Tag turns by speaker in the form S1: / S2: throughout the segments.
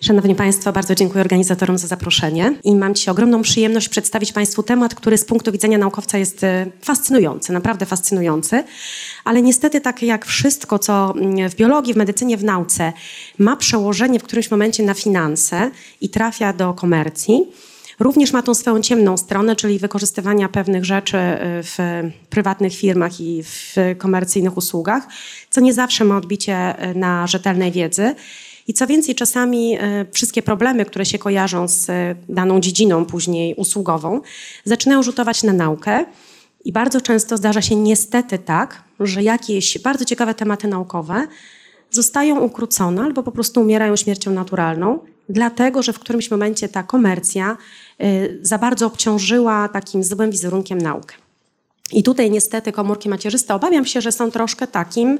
S1: Szanowni Państwo, bardzo dziękuję organizatorom za zaproszenie i mam Ci ogromną przyjemność przedstawić Państwu temat, który z punktu widzenia naukowca jest e, fascynujący, naprawdę fascynujący, ale niestety tak jak wszystko, co mm, w biologii, w medycynie, w nauce ma przełożenie w którymś momencie na finanse i trafia do komercji, również ma tą swoją ciemną stronę, czyli wykorzystywania pewnych rzeczy e, w prywatnych firmach i w komercyjnych usługach, co nie zawsze ma odbicie e, na rzetelnej wiedzy. I co więcej, czasami e, wszystkie problemy, które się kojarzą z e, daną dziedziną później usługową, zaczynają rzutować na naukę. I bardzo często zdarza się niestety tak, że jakieś bardzo ciekawe tematy naukowe zostają ukrócone albo po prostu umierają śmiercią naturalną, dlatego że w którymś momencie ta komercja e, za bardzo obciążyła takim złym wizerunkiem naukę. I tutaj niestety komórki macierzyste obawiam się, że są troszkę takim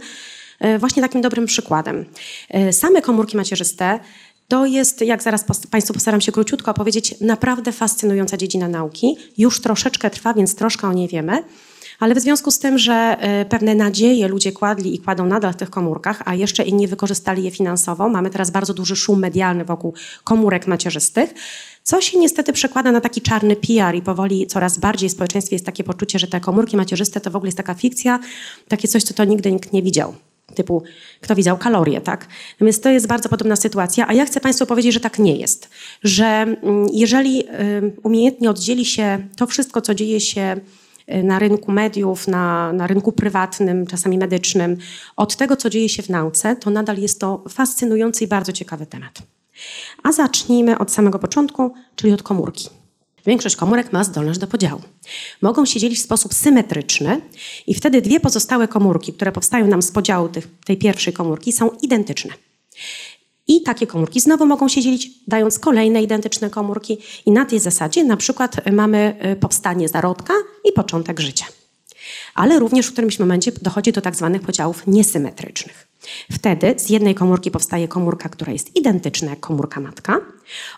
S1: właśnie takim dobrym przykładem. E, same komórki macierzyste to jest, jak zaraz Państwu postaram się króciutko opowiedzieć, naprawdę fascynująca dziedzina nauki. Już troszeczkę trwa, więc troszkę o niej wiemy. Ale w związku z tym, że e, pewne nadzieje ludzie kładli i kładą nadal w tych komórkach, a jeszcze inni wykorzystali je finansowo, mamy teraz bardzo duży szum medialny wokół komórek macierzystych, co się niestety przekłada na taki czarny PR i powoli coraz bardziej w społeczeństwie jest takie poczucie, że te komórki macierzyste to w ogóle jest taka fikcja, takie coś, co to nigdy nikt nie widział typu kto widział kalorie, tak? Więc to jest bardzo podobna sytuacja, a ja chcę Państwu powiedzieć, że tak nie jest. Że mm, jeżeli umiejętnie oddzieli się to wszystko, co dzieje się y, na rynku mediów, na, na rynku prywatnym, czasami medycznym, od tego, co dzieje się w nauce, to nadal jest to fascynujący i bardzo ciekawy temat. A zacznijmy od samego początku, czyli od komórki. Większość komórek ma zdolność do podziału. Mogą się dzielić w sposób symetryczny i wtedy dwie pozostałe komórki, które powstają nam z podziału tych, tej pierwszej komórki, są identyczne. I takie komórki znowu mogą się dzielić, dając kolejne identyczne komórki, i na tej zasadzie na przykład mamy y, powstanie zarodka i początek życia. Ale również w którymś momencie dochodzi do tak zwanych podziałów niesymetrycznych. Wtedy z jednej komórki powstaje komórka, która jest identyczna jak komórka matka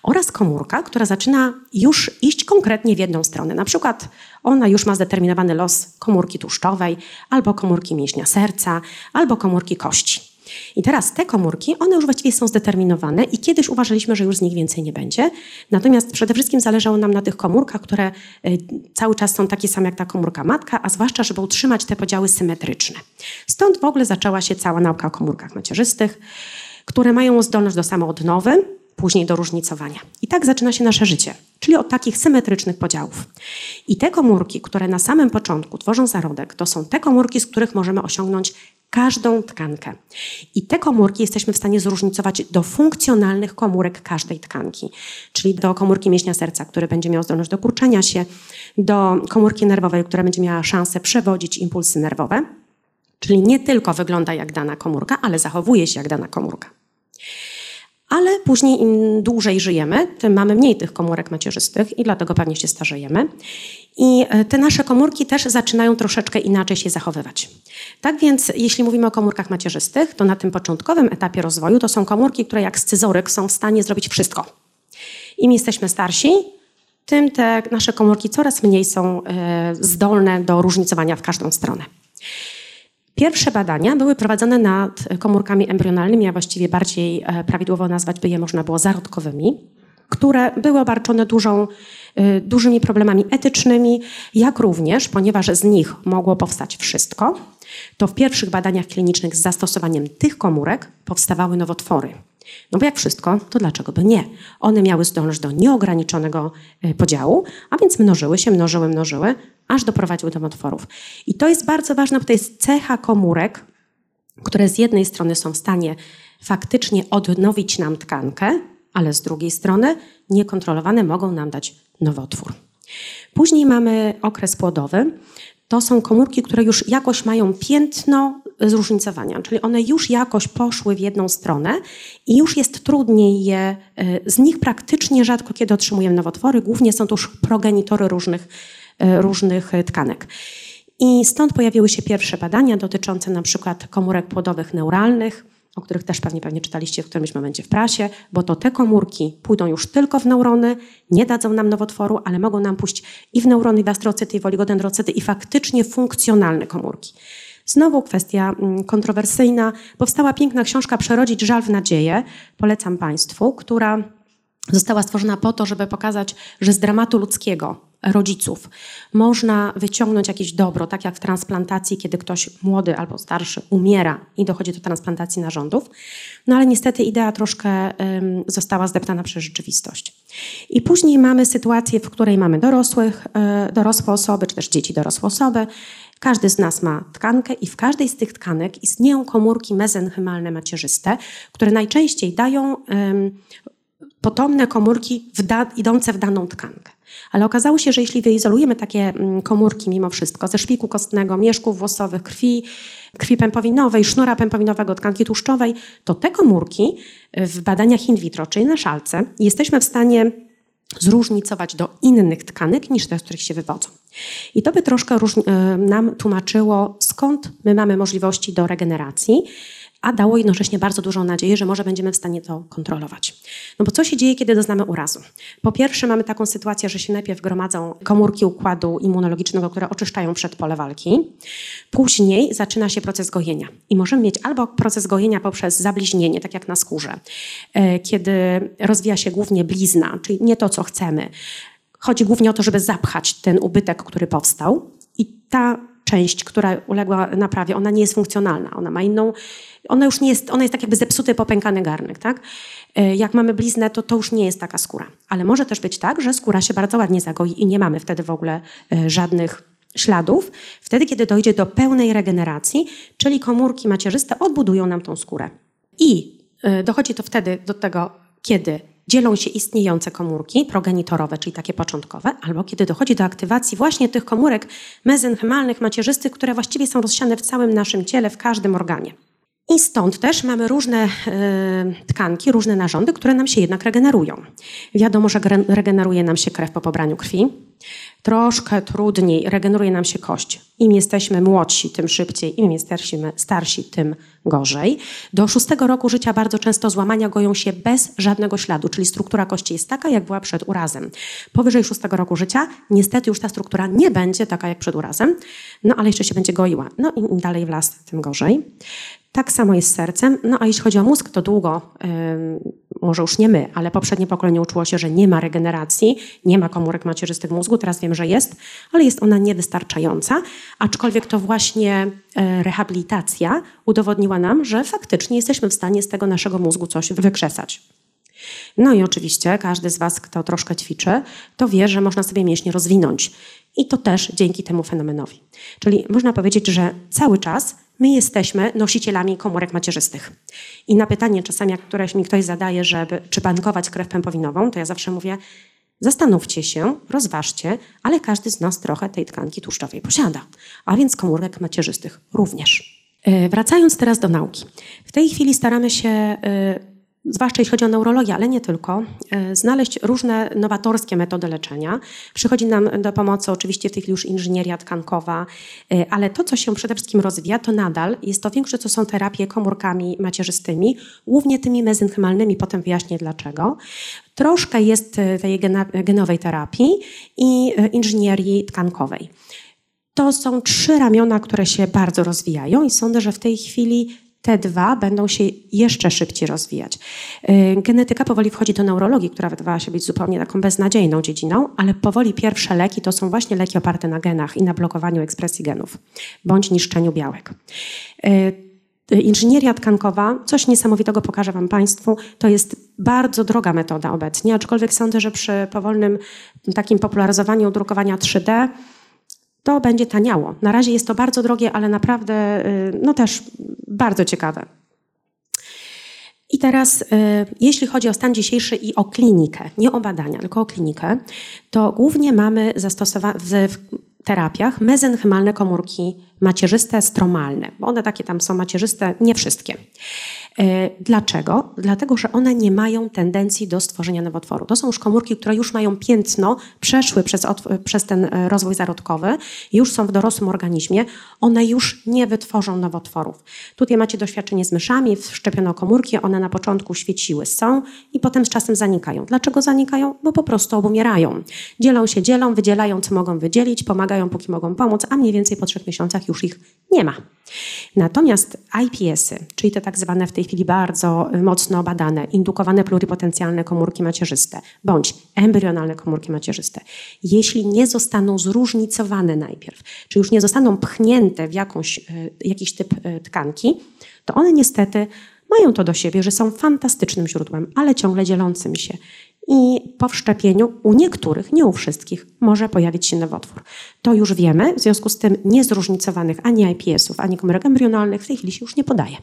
S1: oraz komórka, która zaczyna już iść konkretnie w jedną stronę. Na przykład ona już ma zdeterminowany los komórki tłuszczowej, albo komórki mięśnia serca, albo komórki kości. I teraz te komórki, one już właściwie są zdeterminowane i kiedyś uważaliśmy, że już z nich więcej nie będzie. Natomiast przede wszystkim zależało nam na tych komórkach, które y, cały czas są takie same jak ta komórka matka, a zwłaszcza, żeby utrzymać te podziały symetryczne. Stąd w ogóle zaczęła się cała nauka o komórkach macierzystych, które mają zdolność do samoodnowy, później do różnicowania. I tak zaczyna się nasze życie, czyli od takich symetrycznych podziałów. I te komórki, które na samym początku tworzą zarodek, to są te komórki, z których możemy osiągnąć każdą tkankę. I te komórki jesteśmy w stanie zróżnicować do funkcjonalnych komórek każdej tkanki, czyli do komórki mięśnia serca, które będzie miało zdolność do kurczenia się, do komórki nerwowej, która będzie miała szansę przewodzić impulsy nerwowe, czyli nie tylko wygląda jak dana komórka, ale zachowuje się jak dana komórka ale później im dłużej żyjemy, tym mamy mniej tych komórek macierzystych i dlatego pewnie się starzejemy. I e, te nasze komórki też zaczynają troszeczkę inaczej się zachowywać. Tak więc, jeśli mówimy o komórkach macierzystych, to na tym początkowym etapie rozwoju to są komórki, które jak scyzoryk są w stanie zrobić wszystko. Im jesteśmy starsi, tym te nasze komórki coraz mniej są e, zdolne do różnicowania w każdą stronę. Pierwsze badania były prowadzone nad komórkami embrionalnymi, a właściwie bardziej e, prawidłowo nazwać by je można było zarodkowymi, które były obarczone dużą, e, dużymi problemami etycznymi, jak również, ponieważ z nich mogło powstać wszystko, to w pierwszych badaniach klinicznych z zastosowaniem tych komórek powstawały nowotwory. No bo jak wszystko, to dlaczego by nie? One miały zdolność do nieograniczonego e, podziału, a więc mnożyły się, mnożyły, mnożyły, aż doprowadziły do nowotworów. I to jest bardzo ważne, bo to jest cecha komórek, które z jednej strony są w stanie faktycznie odnowić nam tkankę, ale z drugiej strony niekontrolowane mogą nam dać nowotwór. Później mamy okres płodowy. To są komórki, które już jakoś mają piętno zróżnicowania, czyli one już jakoś poszły w jedną stronę i już jest trudniej je, e, z nich praktycznie rzadko kiedy otrzymujemy nowotwory, głównie są to już progenitory różnych E, różnych tkanek. I stąd pojawiły się pierwsze badania dotyczące na przykład komórek płodowych neuralnych, o których też pewnie, pewnie czytaliście w którymś momencie w prasie, bo to te komórki pójdą już tylko w neurony, nie dadzą nam nowotworu, ale mogą nam pójść i w neurony, i w astrocyty, i w oligodendrocyty, i faktycznie funkcjonalne komórki. Znowu kwestia mm, kontrowersyjna. Powstała piękna książka Przerodzić żal w nadzieję, polecam Państwu, która została stworzona po to, żeby pokazać, że z dramatu ludzkiego, rodziców, można wyciągnąć jakieś dobro, tak jak w transplantacji, kiedy ktoś młody albo starszy umiera i dochodzi do transplantacji narządów. No ale niestety idea troszkę um, została zdeptana przez rzeczywistość. I później mamy sytuację, w której mamy dorosłych, y, dorosłe osoby, czy też dzieci dorosłe osoby, każdy z nas ma tkankę i w każdej z tych tkanek istnieją komórki mezenchymalne macierzyste, które najczęściej dają potomne komórki w idące w daną tkankę. Ale okazało się, że jeśli wyizolujemy takie mm, komórki mimo wszystko ze szpiku kostnego, mieszków włosowych, krwi, krwi pępowinowej, sznura pępowinowego, tkanki tłuszczowej, to te komórki w badaniach in vitro, czyli na szalce, jesteśmy w stanie zróżnicować do innych tkanek niż te, z których się wywodzą. I to by troszkę e, nam tłumaczyło, skąd my mamy możliwości do regeneracji a dało jednocześnie bardzo dużą nadzieję, że może będziemy w stanie to kontrolować. No bo co się dzieje, kiedy doznamy urazu? Po pierwsze mamy taką sytuację, że się najpierw gromadzą komórki układu immunologicznego, które oczyszczają przed pole walki. Później zaczyna się proces gojenia. I możemy mieć albo proces gojenia poprzez zabliźnienie, tak jak na skórze, e, kiedy rozwija się głównie blizna, czyli nie to, co chcemy. Chodzi głównie o to, żeby zapchać ten ubytek, który powstał. I ta część, która uległa naprawie, ona nie jest funkcjonalna. Ona ma inną ona już nie jest, ona jest tak jakby zepsuty, popękany garnek, tak? E, jak mamy bliznę, to to już nie jest taka skóra. Ale może też być tak, że skóra się bardzo ładnie zagoi i nie mamy wtedy w ogóle e, żadnych śladów, wtedy kiedy dojdzie do pełnej regeneracji, czyli komórki macierzyste odbudują nam tą skórę. I e, dochodzi to wtedy do tego, kiedy dzielą się istniejące komórki progenitorowe, czyli takie początkowe, albo kiedy dochodzi do aktywacji właśnie tych komórek mezenchymalnych, macierzystych, które właściwie są rozsiane w całym naszym ciele, w każdym organie. I stąd też mamy różne y, tkanki, różne narządy, które nam się jednak regenerują. Wiadomo, że regeneruje nam się krew po pobraniu krwi. Troszkę trudniej regeneruje nam się kość. Im jesteśmy młodsi, tym szybciej, im jesteśmy starsi, tym gorzej. Do szóstego roku życia bardzo często złamania goją się bez żadnego śladu, czyli struktura kości jest taka, jak była przed urazem. Powyżej szóstego roku życia niestety już ta struktura nie będzie taka, jak przed urazem, no ale jeszcze się będzie goiła. No i im dalej w las, tym gorzej. Tak samo jest z sercem. No a jeśli chodzi o mózg, to długo, może już nie my, ale poprzednie pokolenie uczyło się, że nie ma regeneracji, nie ma komórek macierzystych mózgu. Teraz wiem, że jest, ale jest ona niewystarczająca. Aczkolwiek to właśnie yy, rehabilitacja udowodniła nam, że faktycznie jesteśmy w stanie z tego naszego mózgu coś wykrzesać. No i oczywiście każdy z Was, kto troszkę ćwiczy, to wie, że można sobie mięśnie rozwinąć. I to też dzięki temu fenomenowi. Czyli można powiedzieć, że cały czas my jesteśmy nosicielami komórek macierzystych. I na pytanie czasami, jak któreś mi ktoś zadaje, żeby, czy bankować krew pępowinową, to ja zawsze mówię, zastanówcie się, rozważcie, ale każdy z nas trochę tej tkanki tłuszczowej posiada, a więc komórek macierzystych również. E, wracając teraz do nauki. W tej chwili staramy się e, zwłaszcza jeśli chodzi o neurologię, ale nie tylko, e, znaleźć różne nowatorskie metody leczenia. Przychodzi nam do pomocy oczywiście w tej chwili już inżynieria tkankowa, e, ale to, co się przede wszystkim rozwija, to nadal jest to większe, co są terapie komórkami macierzystymi, głównie tymi mezenchymalnymi, potem wyjaśnię dlaczego. Troszkę jest e, tej genowej terapii i inżynierii tkankowej. To są trzy ramiona, które się bardzo rozwijają i sądzę, że w tej chwili te dwa będą się jeszcze szybciej rozwijać. Y, genetyka powoli wchodzi do neurologii, która wydawała się być zupełnie taką beznadziejną dziedziną, ale powoli pierwsze leki to są właśnie leki oparte na genach i na blokowaniu ekspresji genów bądź niszczeniu białek. Y, inżynieria tkankowa, coś niesamowitego pokażę Wam Państwu, to jest bardzo droga metoda obecnie, aczkolwiek sądzę, że przy powolnym takim popularyzowaniu drukowania 3D to będzie taniało. Na razie jest to bardzo drogie, ale naprawdę y, no też bardzo ciekawe. I teraz, y, jeśli chodzi o stan dzisiejszy i o klinikę, nie o badania, tylko o klinikę, to głównie mamy zastosowane w terapiach mezenchymalne komórki macierzyste, stromalne, bo one takie tam są macierzyste, nie wszystkie. E, dlaczego? Dlatego, że one nie mają tendencji do stworzenia nowotworu. To są już komórki, które już mają piętno, przeszły przez, przez ten e, rozwój zarodkowy, już są w dorosłym organizmie, one już nie wytworzą nowotworów. Tutaj macie doświadczenie z myszami, wszczepiono komórki, one na początku świeciły, są i potem z czasem zanikają. Dlaczego zanikają? Bo po prostu obumierają. Dzielą się, dzielą, wydzielają, co mogą wydzielić, pomagają, póki mogą pomóc, a mniej więcej po trzech miesiącach już ich nie ma. Natomiast IPS-y, czyli te tak zwane w tej chwili bardzo mocno badane, indukowane pluripotencjalne komórki macierzyste, bądź embrionalne komórki macierzyste, jeśli nie zostaną zróżnicowane najpierw, czy już nie zostaną pchnięte w jakąś, e, jakiś typ e, tkanki, to one niestety mają to do siebie, że są fantastycznym źródłem, ale ciągle dzielącym się i po wszczepieniu u niektórych, nie u wszystkich, może pojawić się nowotwór. To już wiemy, w związku z tym niezróżnicowanych ani IPS-ów, ani komórek embrionalnych w tej chwili się już nie podaje.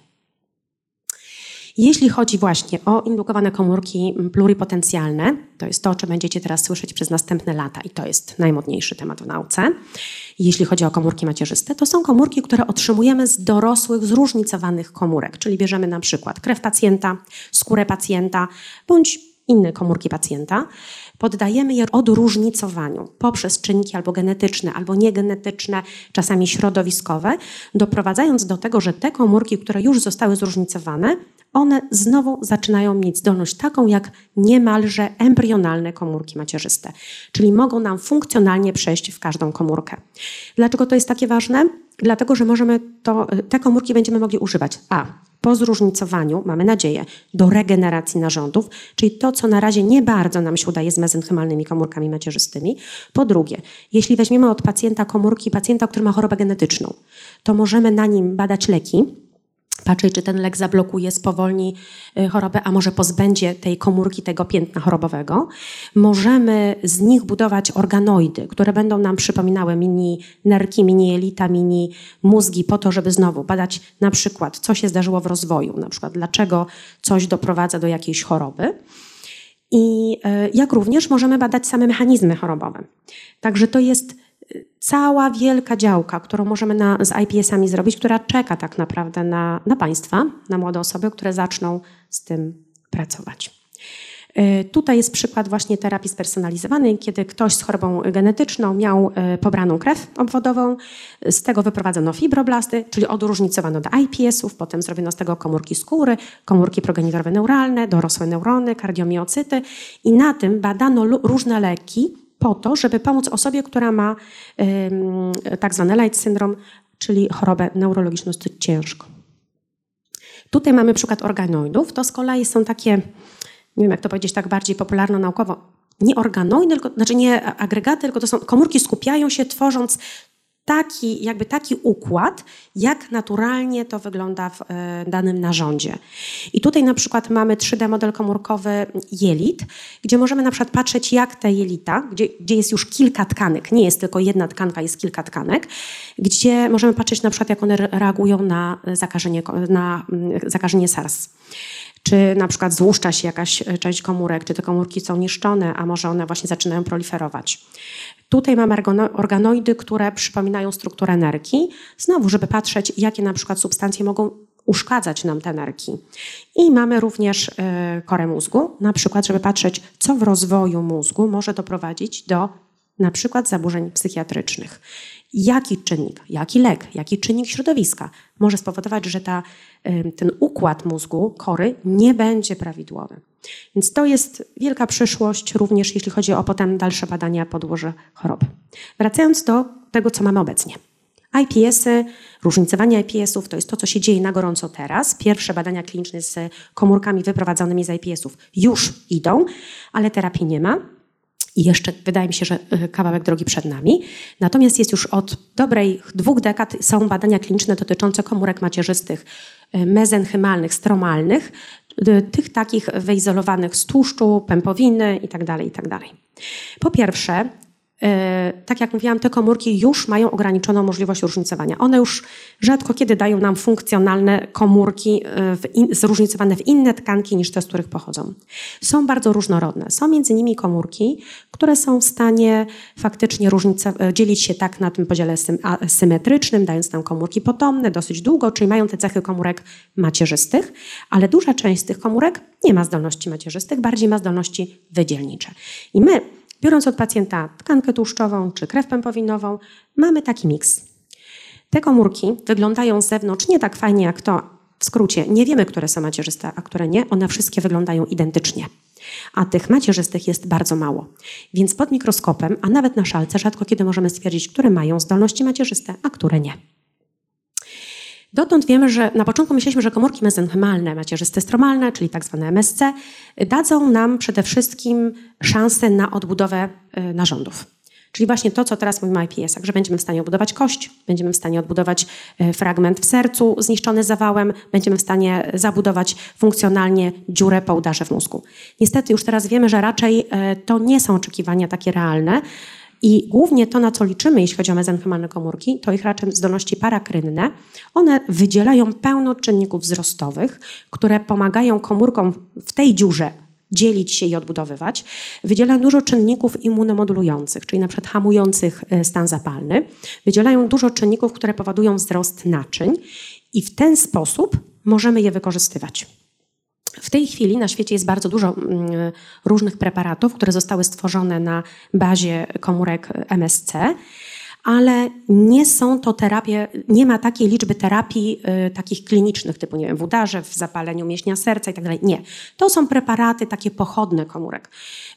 S1: Jeśli chodzi właśnie o indukowane komórki pluripotencjalne, to jest to, o czym będziecie teraz słyszeć przez następne lata i to jest najmodniejszy temat w nauce. Jeśli chodzi o komórki macierzyste, to są komórki, które otrzymujemy z dorosłych, zróżnicowanych komórek, czyli bierzemy na przykład krew pacjenta, skórę pacjenta bądź inne komórki pacjenta, poddajemy je odróżnicowaniu poprzez czynniki albo genetyczne, albo niegenetyczne, czasami środowiskowe, doprowadzając do tego, że te komórki, które już zostały zróżnicowane, one znowu zaczynają mieć zdolność taką jak niemalże embrionalne komórki macierzyste, czyli mogą nam funkcjonalnie przejść w każdą komórkę. Dlaczego to jest takie ważne? Dlatego, że możemy to, te komórki będziemy mogli używać a po zróżnicowaniu, mamy nadzieję, do regeneracji narządów, czyli to, co na razie nie bardzo nam się udaje z mezenchymalnymi komórkami macierzystymi. Po drugie, jeśli weźmiemy od pacjenta komórki pacjenta, który ma chorobę genetyczną, to możemy na nim badać leki, patrzeć, czy ten lek zablokuje, spowolni y, chorobę, a może pozbędzie tej komórki, tego piętna chorobowego. Możemy z nich budować organoidy, które będą nam przypominały mini nerki, mini jelita, mini mózgi, po to, żeby znowu badać na przykład, co się zdarzyło w rozwoju, na przykład dlaczego coś doprowadza do jakiejś choroby. I y, jak również możemy badać same mechanizmy chorobowe. Także to jest cała wielka działka, którą możemy na, z IPS-ami zrobić, która czeka tak naprawdę na, na Państwa, na młode osoby, które zaczną z tym pracować. Y, tutaj jest przykład właśnie terapii spersonalizowanej, kiedy ktoś z chorobą genetyczną miał y, pobraną krew obwodową, z tego wyprowadzono fibroblasty, czyli odróżnicowano do IPS-ów, potem zrobiono z tego komórki skóry, komórki progenitorowe neuralne, dorosłe neurony, kardiomiocyty i na tym badano różne leki, po to, żeby pomóc osobie, która ma tak zwany light syndrom, czyli chorobę neurologiczną dosyć ciężką. Tutaj mamy przykład organoidów. To z kolei są takie, nie wiem jak to powiedzieć tak bardziej popularno-naukowo, nie organoidy, tylko, znaczy nie agregaty, tylko to są komórki skupiają się tworząc taki, jakby taki układ, jak naturalnie to wygląda w e, danym narządzie. I tutaj na przykład mamy 3D model komórkowy jelit, gdzie możemy na przykład patrzeć, jak te jelita, gdzie, gdzie jest już kilka tkanek, nie jest tylko jedna tkanka, jest kilka tkanek, gdzie możemy patrzeć na przykład, jak one reagują na zakażenie, na mm, zakażenie SARS czy na przykład złuszcza się jakaś e, część komórek, czy te komórki są niszczone, a może one właśnie zaczynają proliferować. Tutaj mamy organoidy, które przypominają strukturę nerki, znowu, żeby patrzeć, jakie na przykład substancje mogą uszkadzać nam te nerki. I mamy również e, korę mózgu, na przykład, żeby patrzeć, co w rozwoju mózgu może doprowadzić do na przykład zaburzeń psychiatrycznych. Jaki czynnik, jaki lek, jaki czynnik środowiska może spowodować, że ta, ten układ mózgu, kory, nie będzie prawidłowy. Więc to jest wielka przyszłość, również jeśli chodzi o potem dalsze badania podłoże choroby. Wracając do tego, co mamy obecnie. IPS-y, różnicowanie IPS-ów to jest to, co się dzieje na gorąco teraz. Pierwsze badania kliniczne z komórkami wyprowadzonymi z IPS-ów już idą, ale terapii nie ma. I jeszcze wydaje mi się, że y, kawałek drogi przed nami. Natomiast jest już od dobrej dwóch dekad są badania kliniczne dotyczące komórek macierzystych, y, mezenchymalnych, stromalnych, tych takich wyizolowanych z tłuszczu, pępowiny itd. Tak itd. Tak po pierwsze, E, tak jak mówiłam, te komórki już mają ograniczoną możliwość różnicowania. One już rzadko kiedy dają nam funkcjonalne komórki e, in, zróżnicowane w inne tkanki niż te, z których pochodzą. Są bardzo różnorodne. Są między nimi komórki, które są w stanie faktycznie różnice, dzielić się tak na tym podziale symetrycznym, dając nam komórki potomne dosyć długo, czyli mają te cechy komórek macierzystych, ale duża część z tych komórek nie ma zdolności macierzystych, bardziej ma zdolności wydzielnicze. I my Biorąc od pacjenta tkankę tłuszczową czy krew pępowinową, mamy taki miks. Te komórki wyglądają z zewnątrz nie tak fajnie jak to. W skrócie, nie wiemy, które są macierzyste, a które nie. One wszystkie wyglądają identycznie. A tych macierzystych jest bardzo mało. Więc pod mikroskopem, a nawet na szalce, rzadko kiedy możemy stwierdzić, które mają zdolności macierzyste, a które nie. Dotąd wiemy, że na początku myśleliśmy, że komórki mezenchymalne, macierzyste stromalne, czyli tak zwane MSC, dadzą nam przede wszystkim szansę na odbudowę y, narządów. Czyli właśnie to, co teraz mówimy o IPS-ach, że będziemy w stanie odbudować kość, będziemy w stanie odbudować y, fragment w sercu zniszczony zawałem, będziemy w stanie zabudować funkcjonalnie dziurę po udarze w mózgu. Niestety już teraz wiemy, że raczej y, to nie są oczekiwania takie realne, i głównie to, na co liczymy, jeśli chodzi o mezenchymalne komórki, to ich raczej zdolności parakrynne. One wydzielają pełno czynników wzrostowych, które pomagają komórkom w tej dziurze dzielić się i odbudowywać. Wydzielają dużo czynników immunomodulujących, czyli na przykład hamujących e, stan zapalny. Wydzielają dużo czynników, które powodują wzrost naczyń i w ten sposób możemy je wykorzystywać. W tej chwili na świecie jest bardzo dużo mm, różnych preparatów, które zostały stworzone na bazie komórek MSC ale nie są to terapie, nie ma takiej liczby terapii y, takich klinicznych, typu nie wiem, w udarze, w zapaleniu mięśnia serca i tak dalej. Nie. To są preparaty takie pochodne komórek.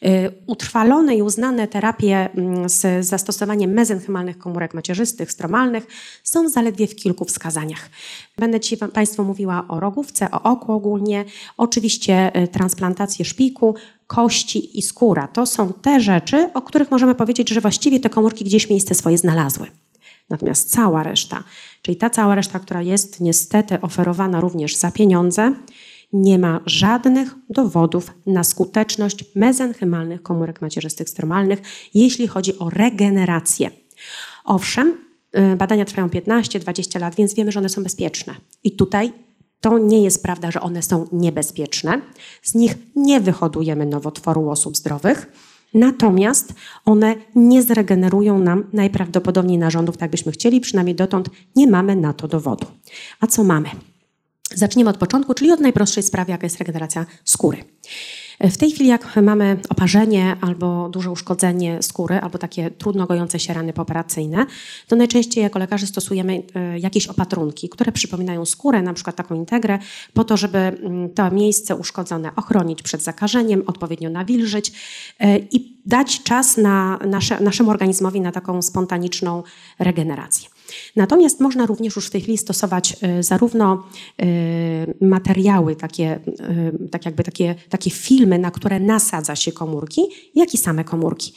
S1: Y, utrwalone i uznane terapie y, z zastosowaniem mezenchymalnych komórek macierzystych, stromalnych są zaledwie w kilku wskazaniach. Będę Ci Państwu mówiła o rogówce, o oku ogólnie, oczywiście y, transplantację szpiku, kości i skóra. To są te rzeczy, o których możemy powiedzieć, że właściwie te komórki gdzieś miejsce swoje znalazły. Natomiast cała reszta, czyli ta cała reszta, która jest niestety oferowana również za pieniądze, nie ma żadnych dowodów na skuteczność mezenchymalnych komórek macierzystych stromalnych, jeśli chodzi o regenerację. Owszem, y, badania trwają 15-20 lat, więc wiemy, że one są bezpieczne. I tutaj to nie jest prawda, że one są niebezpieczne. Z nich nie wyhodujemy nowotworu osób zdrowych. Natomiast one nie zregenerują nam najprawdopodobniej narządów, tak byśmy chcieli, przynajmniej dotąd nie mamy na to dowodu. A co mamy? Zaczniemy od początku, czyli od najprostszej sprawy, jaka jest regeneracja skóry. W tej chwili, jak mamy oparzenie albo duże uszkodzenie skóry, albo takie trudno gojące się rany pooperacyjne, to najczęściej jako lekarze stosujemy e, jakieś opatrunki, które przypominają skórę, na przykład taką integrę, po to, żeby mm, to miejsce uszkodzone ochronić przed zakażeniem, odpowiednio nawilżyć e, i dać czas na nasze, naszemu organizmowi na taką spontaniczną regenerację. Natomiast można również już w tej chwili stosować e, zarówno e, materiały, takie, e, tak jakby takie, takie filmy, na które nasadza się komórki, jak i same komórki.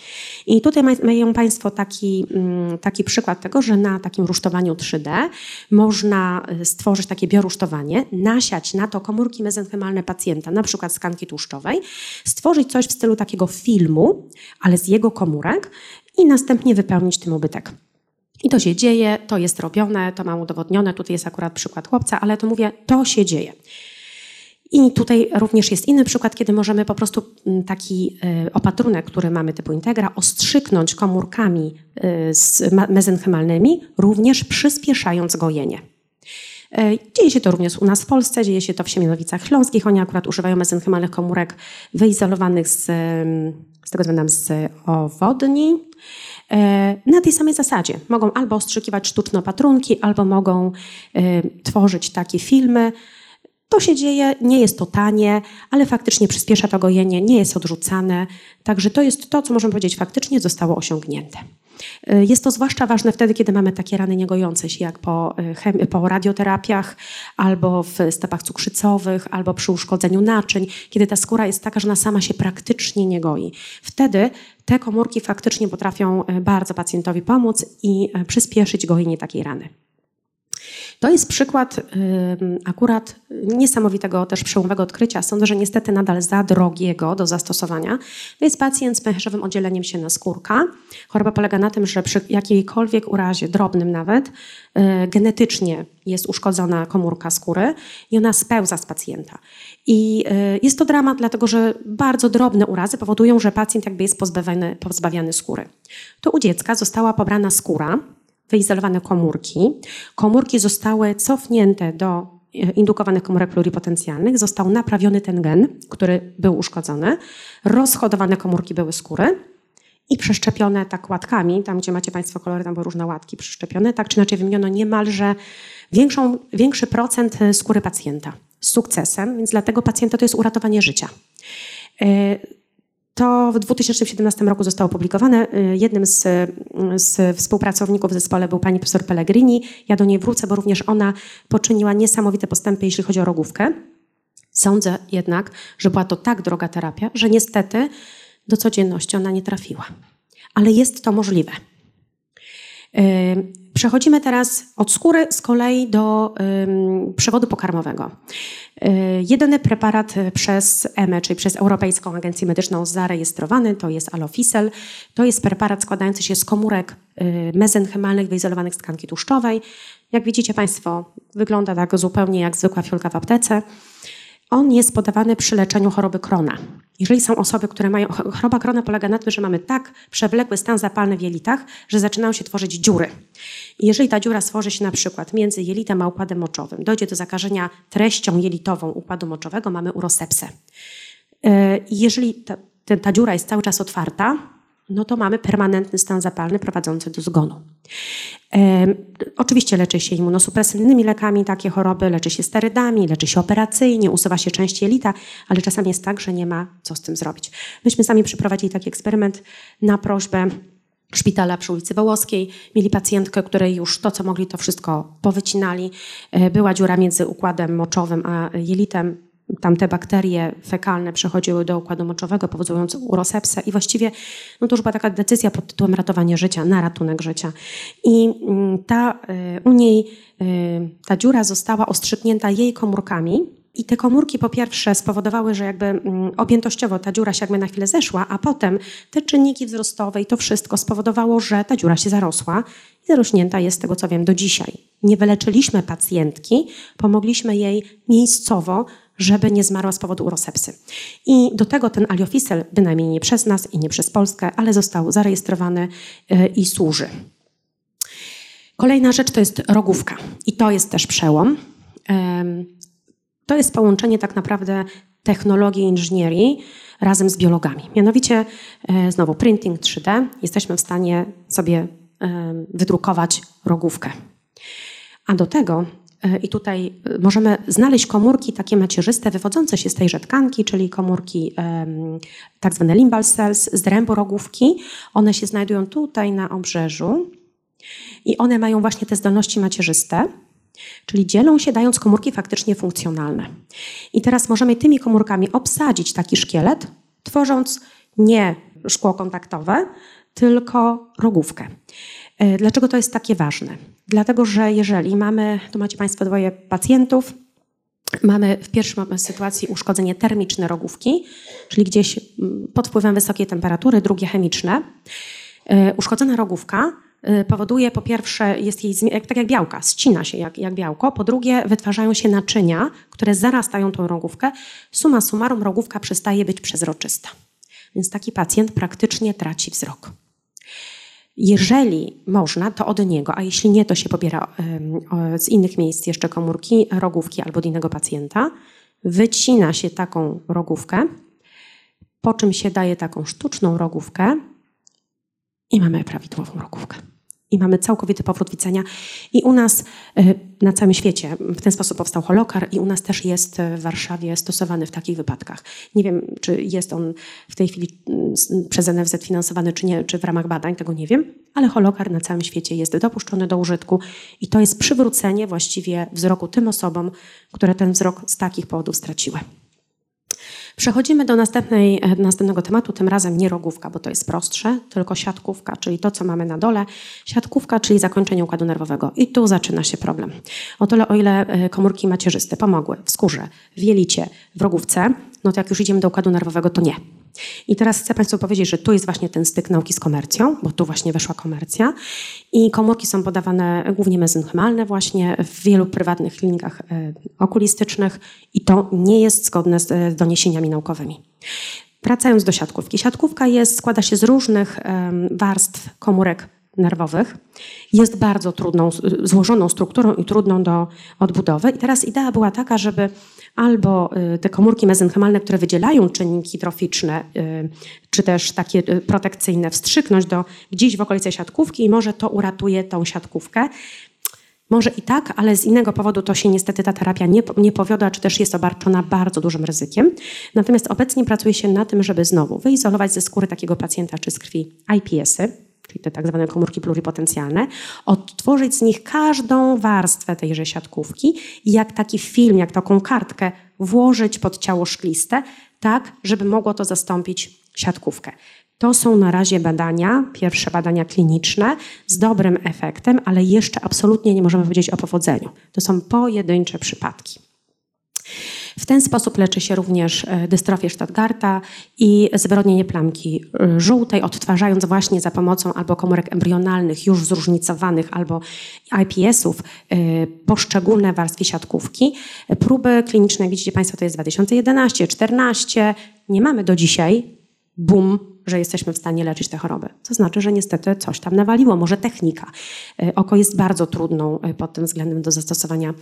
S1: I tutaj mają Państwo taki, mm, taki przykład tego, że na takim rusztowaniu 3D można stworzyć takie biorusztowanie, nasiać na to komórki mezenchymalne pacjenta, na przykład z tkanki tłuszczowej, stworzyć coś w stylu takiego filmu, ale z jego komórek i następnie wypełnić tym ubytek. I to się dzieje, to jest robione, to mam udowodnione. Tutaj jest akurat przykład chłopca, ale to mówię, to się dzieje. I tutaj również jest inny przykład, kiedy możemy po prostu mm, taki y, opatrunek, który mamy typu Integra, ostrzyknąć komórkami y, mezenchymalnymi, również przyspieszając gojenie. Y, dzieje się to również u nas w Polsce, dzieje się to w Siemianowicach Śląskich. Oni akurat używają mezenchymalnych komórek wyizolowanych z, z tego względu z owodni. E, na tej samej zasadzie. Mogą albo ostrzykiwać sztuczne opatrunki, albo mogą e, tworzyć takie filmy. To się dzieje, nie jest to tanie, ale faktycznie przyspiesza to gojenie, nie jest odrzucane. Także to jest to, co możemy powiedzieć, faktycznie zostało osiągnięte. E, jest to zwłaszcza ważne wtedy, kiedy mamy takie rany niegojące się, jak po, po radioterapiach, albo w stopach cukrzycowych, albo przy uszkodzeniu naczyń, kiedy ta skóra jest taka, że ona sama się praktycznie nie goi. Wtedy te komórki faktycznie potrafią e, bardzo pacjentowi pomóc i e, przyspieszyć gojenie takiej rany. To jest przykład akurat niesamowitego, też przełomowego odkrycia. Sądzę, że niestety nadal za drogiego do zastosowania. To jest pacjent z pęcherzowym oddzieleniem się na skórka. Choroba polega na tym, że przy jakiejkolwiek urazie, drobnym nawet, y, genetycznie jest uszkodzona komórka skóry i ona spełza z pacjenta. I y, jest to dramat, dlatego że bardzo drobne urazy powodują, że pacjent jakby jest pozbawiany, pozbawiany skóry. To u dziecka została pobrana skóra, wyizolowane komórki. Komórki zostały cofnięte do e, indukowanych komórek pluripotencjalnych, został naprawiony ten gen, który był uszkodzony, rozhodowane komórki były skóry i przeszczepione tak łatkami, tam gdzie macie Państwo kolory, tam były różne łatki przeszczepione, tak czy inaczej wymieniono niemalże większą, większy procent e, skóry pacjenta z sukcesem, więc dla tego pacjenta to jest uratowanie życia. To w 2017 roku zostało opublikowane. Y, jednym z, z, współpracowników w zespole był pani profesor Pellegrini. Ja do niej wrócę, bo również ona poczyniła niesamowite postępy, jeśli chodzi o rogówkę. Sądzę jednak, że była to tak droga terapia, że niestety do codzienności ona nie trafiła. Ale jest to możliwe. Przechodzimy teraz od skóry z kolei do przewodu pokarmowego. Y, jedyny preparat przez EME, czyli przez Europejską Agencję Medyczną zarejestrowany, to jest alofisel. To jest preparat składający się z komórek y, mezenchymalnych wyizolowanych z tkanki tłuszczowej. Jak widzicie Państwo, wygląda tak zupełnie jak zwykła fiolka w aptece. On jest podawany przy leczeniu choroby krona. Jeżeli są osoby, które mają. Choroba krona polega na tym, że mamy tak przewlekły stan zapalny w jelitach, że zaczynają się tworzyć dziury. Jeżeli ta dziura stworzy się na przykład między jelitem a układem moczowym, dojdzie do zakażenia treścią jelitową układu moczowego, mamy urosepsę. E, jeżeli ta, ta dziura jest cały czas otwarta, no to mamy permanentny stan zapalny prowadzący do zgonu. E, oczywiście leczy się immunosupresyjnymi lekami takie choroby, leczy się sterydami, leczy się operacyjnie, usuwa się część jelita, ale czasami jest tak, że nie ma co z tym zrobić. Myśmy sami przeprowadzili taki eksperyment na prośbę szpitala przy ulicy Wołoskiej. Mieli pacjentkę, której już to, co mogli, to wszystko powycinali. E, była dziura między układem moczowym a jelitem tamte bakterie fekalne przechodziły do układu moczowego, powodując urosepsę i właściwie no to już była taka decyzja pod tytułem ratowanie życia, na ratunek życia. I mm, ta, y, u niej y, ta dziura została ostrzyknięta jej komórkami, i te komórki po pierwsze spowodowały, że jakby mm, objętościowo ta dziura się jakby na chwilę zeszła, a potem te czynniki wzrostowe i to wszystko spowodowało, że ta dziura się zarosła i zarośnięta jest z tego co wiem do dzisiaj. Nie wyleczyliśmy pacjentki, pomogliśmy jej miejscowo żeby nie zmarła z powodu urosepsy. I do tego ten aliofisel, bynajmniej nie przez nas i nie przez Polskę, ale został zarejestrowany e, i służy. Kolejna rzecz to jest rogówka. I to jest też przełom. To jest połączenie tak naprawdę technologii inżynierii razem z biologami. Mianowicie e, znowu printing 3D. Jesteśmy w stanie sobie wydrukować rogówkę. A do tego I tutaj e, możemy znaleźć komórki takie macierzyste wywodzące się z tejże tkanki, czyli komórki tak zwane limbal cells z drębu rogówki. One się znajdują tutaj na obrzeżu i one mają właśnie te zdolności macierzyste, czyli dzielą się dając komórki faktycznie funkcjonalne. I teraz możemy tymi komórkami obsadzić taki szkielet, tworząc nie szkło kontaktowe, tylko rogówkę. E, dlaczego to jest takie ważne? Dlatego, że jeżeli mamy, tu macie Państwo dwoje pacjentów, mamy w pierwszej sytuacji uszkodzenie termiczne rogówki, czyli gdzieś pod wpływem wysokiej temperatury, drugie chemiczne. E, uszkodzona rogówka e, powoduje po pierwsze, jest jej tak jak białka, ścina się jak, jak białko, po drugie wytwarzają się naczynia, które zarastają tą rogówkę. Suma summarum rogówka przestaje być przezroczysta. Więc taki pacjent praktycznie traci wzrok. Jeżeli można, to od niego, a jeśli nie, to się pobiera z innych miejsc jeszcze komórki, rogówki albo od innego pacjenta. Wycina się taką rogówkę, po czym się daje taką sztuczną rogówkę i mamy prawidłową rogówkę i mamy całkowity powrót widzenia. I u nas e, na całym świecie w ten sposób powstał holokar i u nas też jest w Warszawie stosowany w takich wypadkach. Nie wiem, czy jest on w tej chwili mm, przez NFZ finansowany, czy nie, czy w ramach badań, tego nie wiem, ale holokar na całym świecie jest dopuszczony do użytku i to jest przywrócenie właściwie wzroku tym osobom, które ten wzrok z takich powodów straciły. Przechodzimy do następnej, e, następnego tematu, tym razem nie rogówka, bo to jest prostsze, tylko siatkówka, czyli to, co mamy na dole. Siatkówka, czyli zakończenie układu nerwowego. I tu zaczyna się problem. O tyle, o ile e, komórki macierzyste pomogły w skórze, w jelicie, w rogówce, no to jak już idziemy do układu nerwowego, to nie. I teraz chcę Państwu powiedzieć, że tu jest właśnie ten styk nauki z komercją, bo tu właśnie weszła komercja i komórki są podawane głównie mezenchymalne właśnie w wielu prywatnych klinikach e, okulistycznych i to nie jest zgodne z e, doniesieniami naukowymi. Wracając do siatkówki. Siatkówka jest, składa się z różnych warstw komórek nerwowych. Jest bardzo trudną, złożoną strukturą i trudną do odbudowy. I teraz idea była taka, żeby albo y, te komórki mezenchymalne, które wydzielają czynniki troficzne, y, czy też takie y, protekcyjne, wstrzyknąć do gdzieś w okolicy siatkówki i może to uratuje tą siatkówkę. Może i tak, ale z innego powodu to się niestety ta terapia nie, nie powiodła, czy też jest obarczona bardzo dużym ryzykiem. Natomiast obecnie pracuje się na tym, żeby znowu wyizolować ze skóry takiego pacjenta czy z krwi IPS-y, czyli te tak zwane komórki pluripotencjalne, odtworzyć z nich każdą warstwę tejże siatkówki i jak taki film, jak taką kartkę włożyć pod ciało szkliste, tak, żeby mogło to zastąpić siatkówkę. To są na razie badania, pierwsze badania kliniczne z dobrym efektem, ale jeszcze absolutnie nie możemy powiedzieć o powodzeniu. To są pojedyncze przypadki. W ten sposób leczy się również e, dystrofię Stadgarta i zwyrodnienie plamki e, żółtej, odtwarzając właśnie za pomocą albo komórek embrionalnych, już zróżnicowanych, albo IPS-ów e, poszczególne warstwy siatkówki. Próby kliniczne, widzicie Państwo, to jest 2011, 2014. Nie mamy do dzisiaj boom że jesteśmy w stanie leczyć te choroby. To znaczy, że niestety coś tam nawaliło, może technika. E, oko jest bardzo trudną e, pod tym względem do zastosowania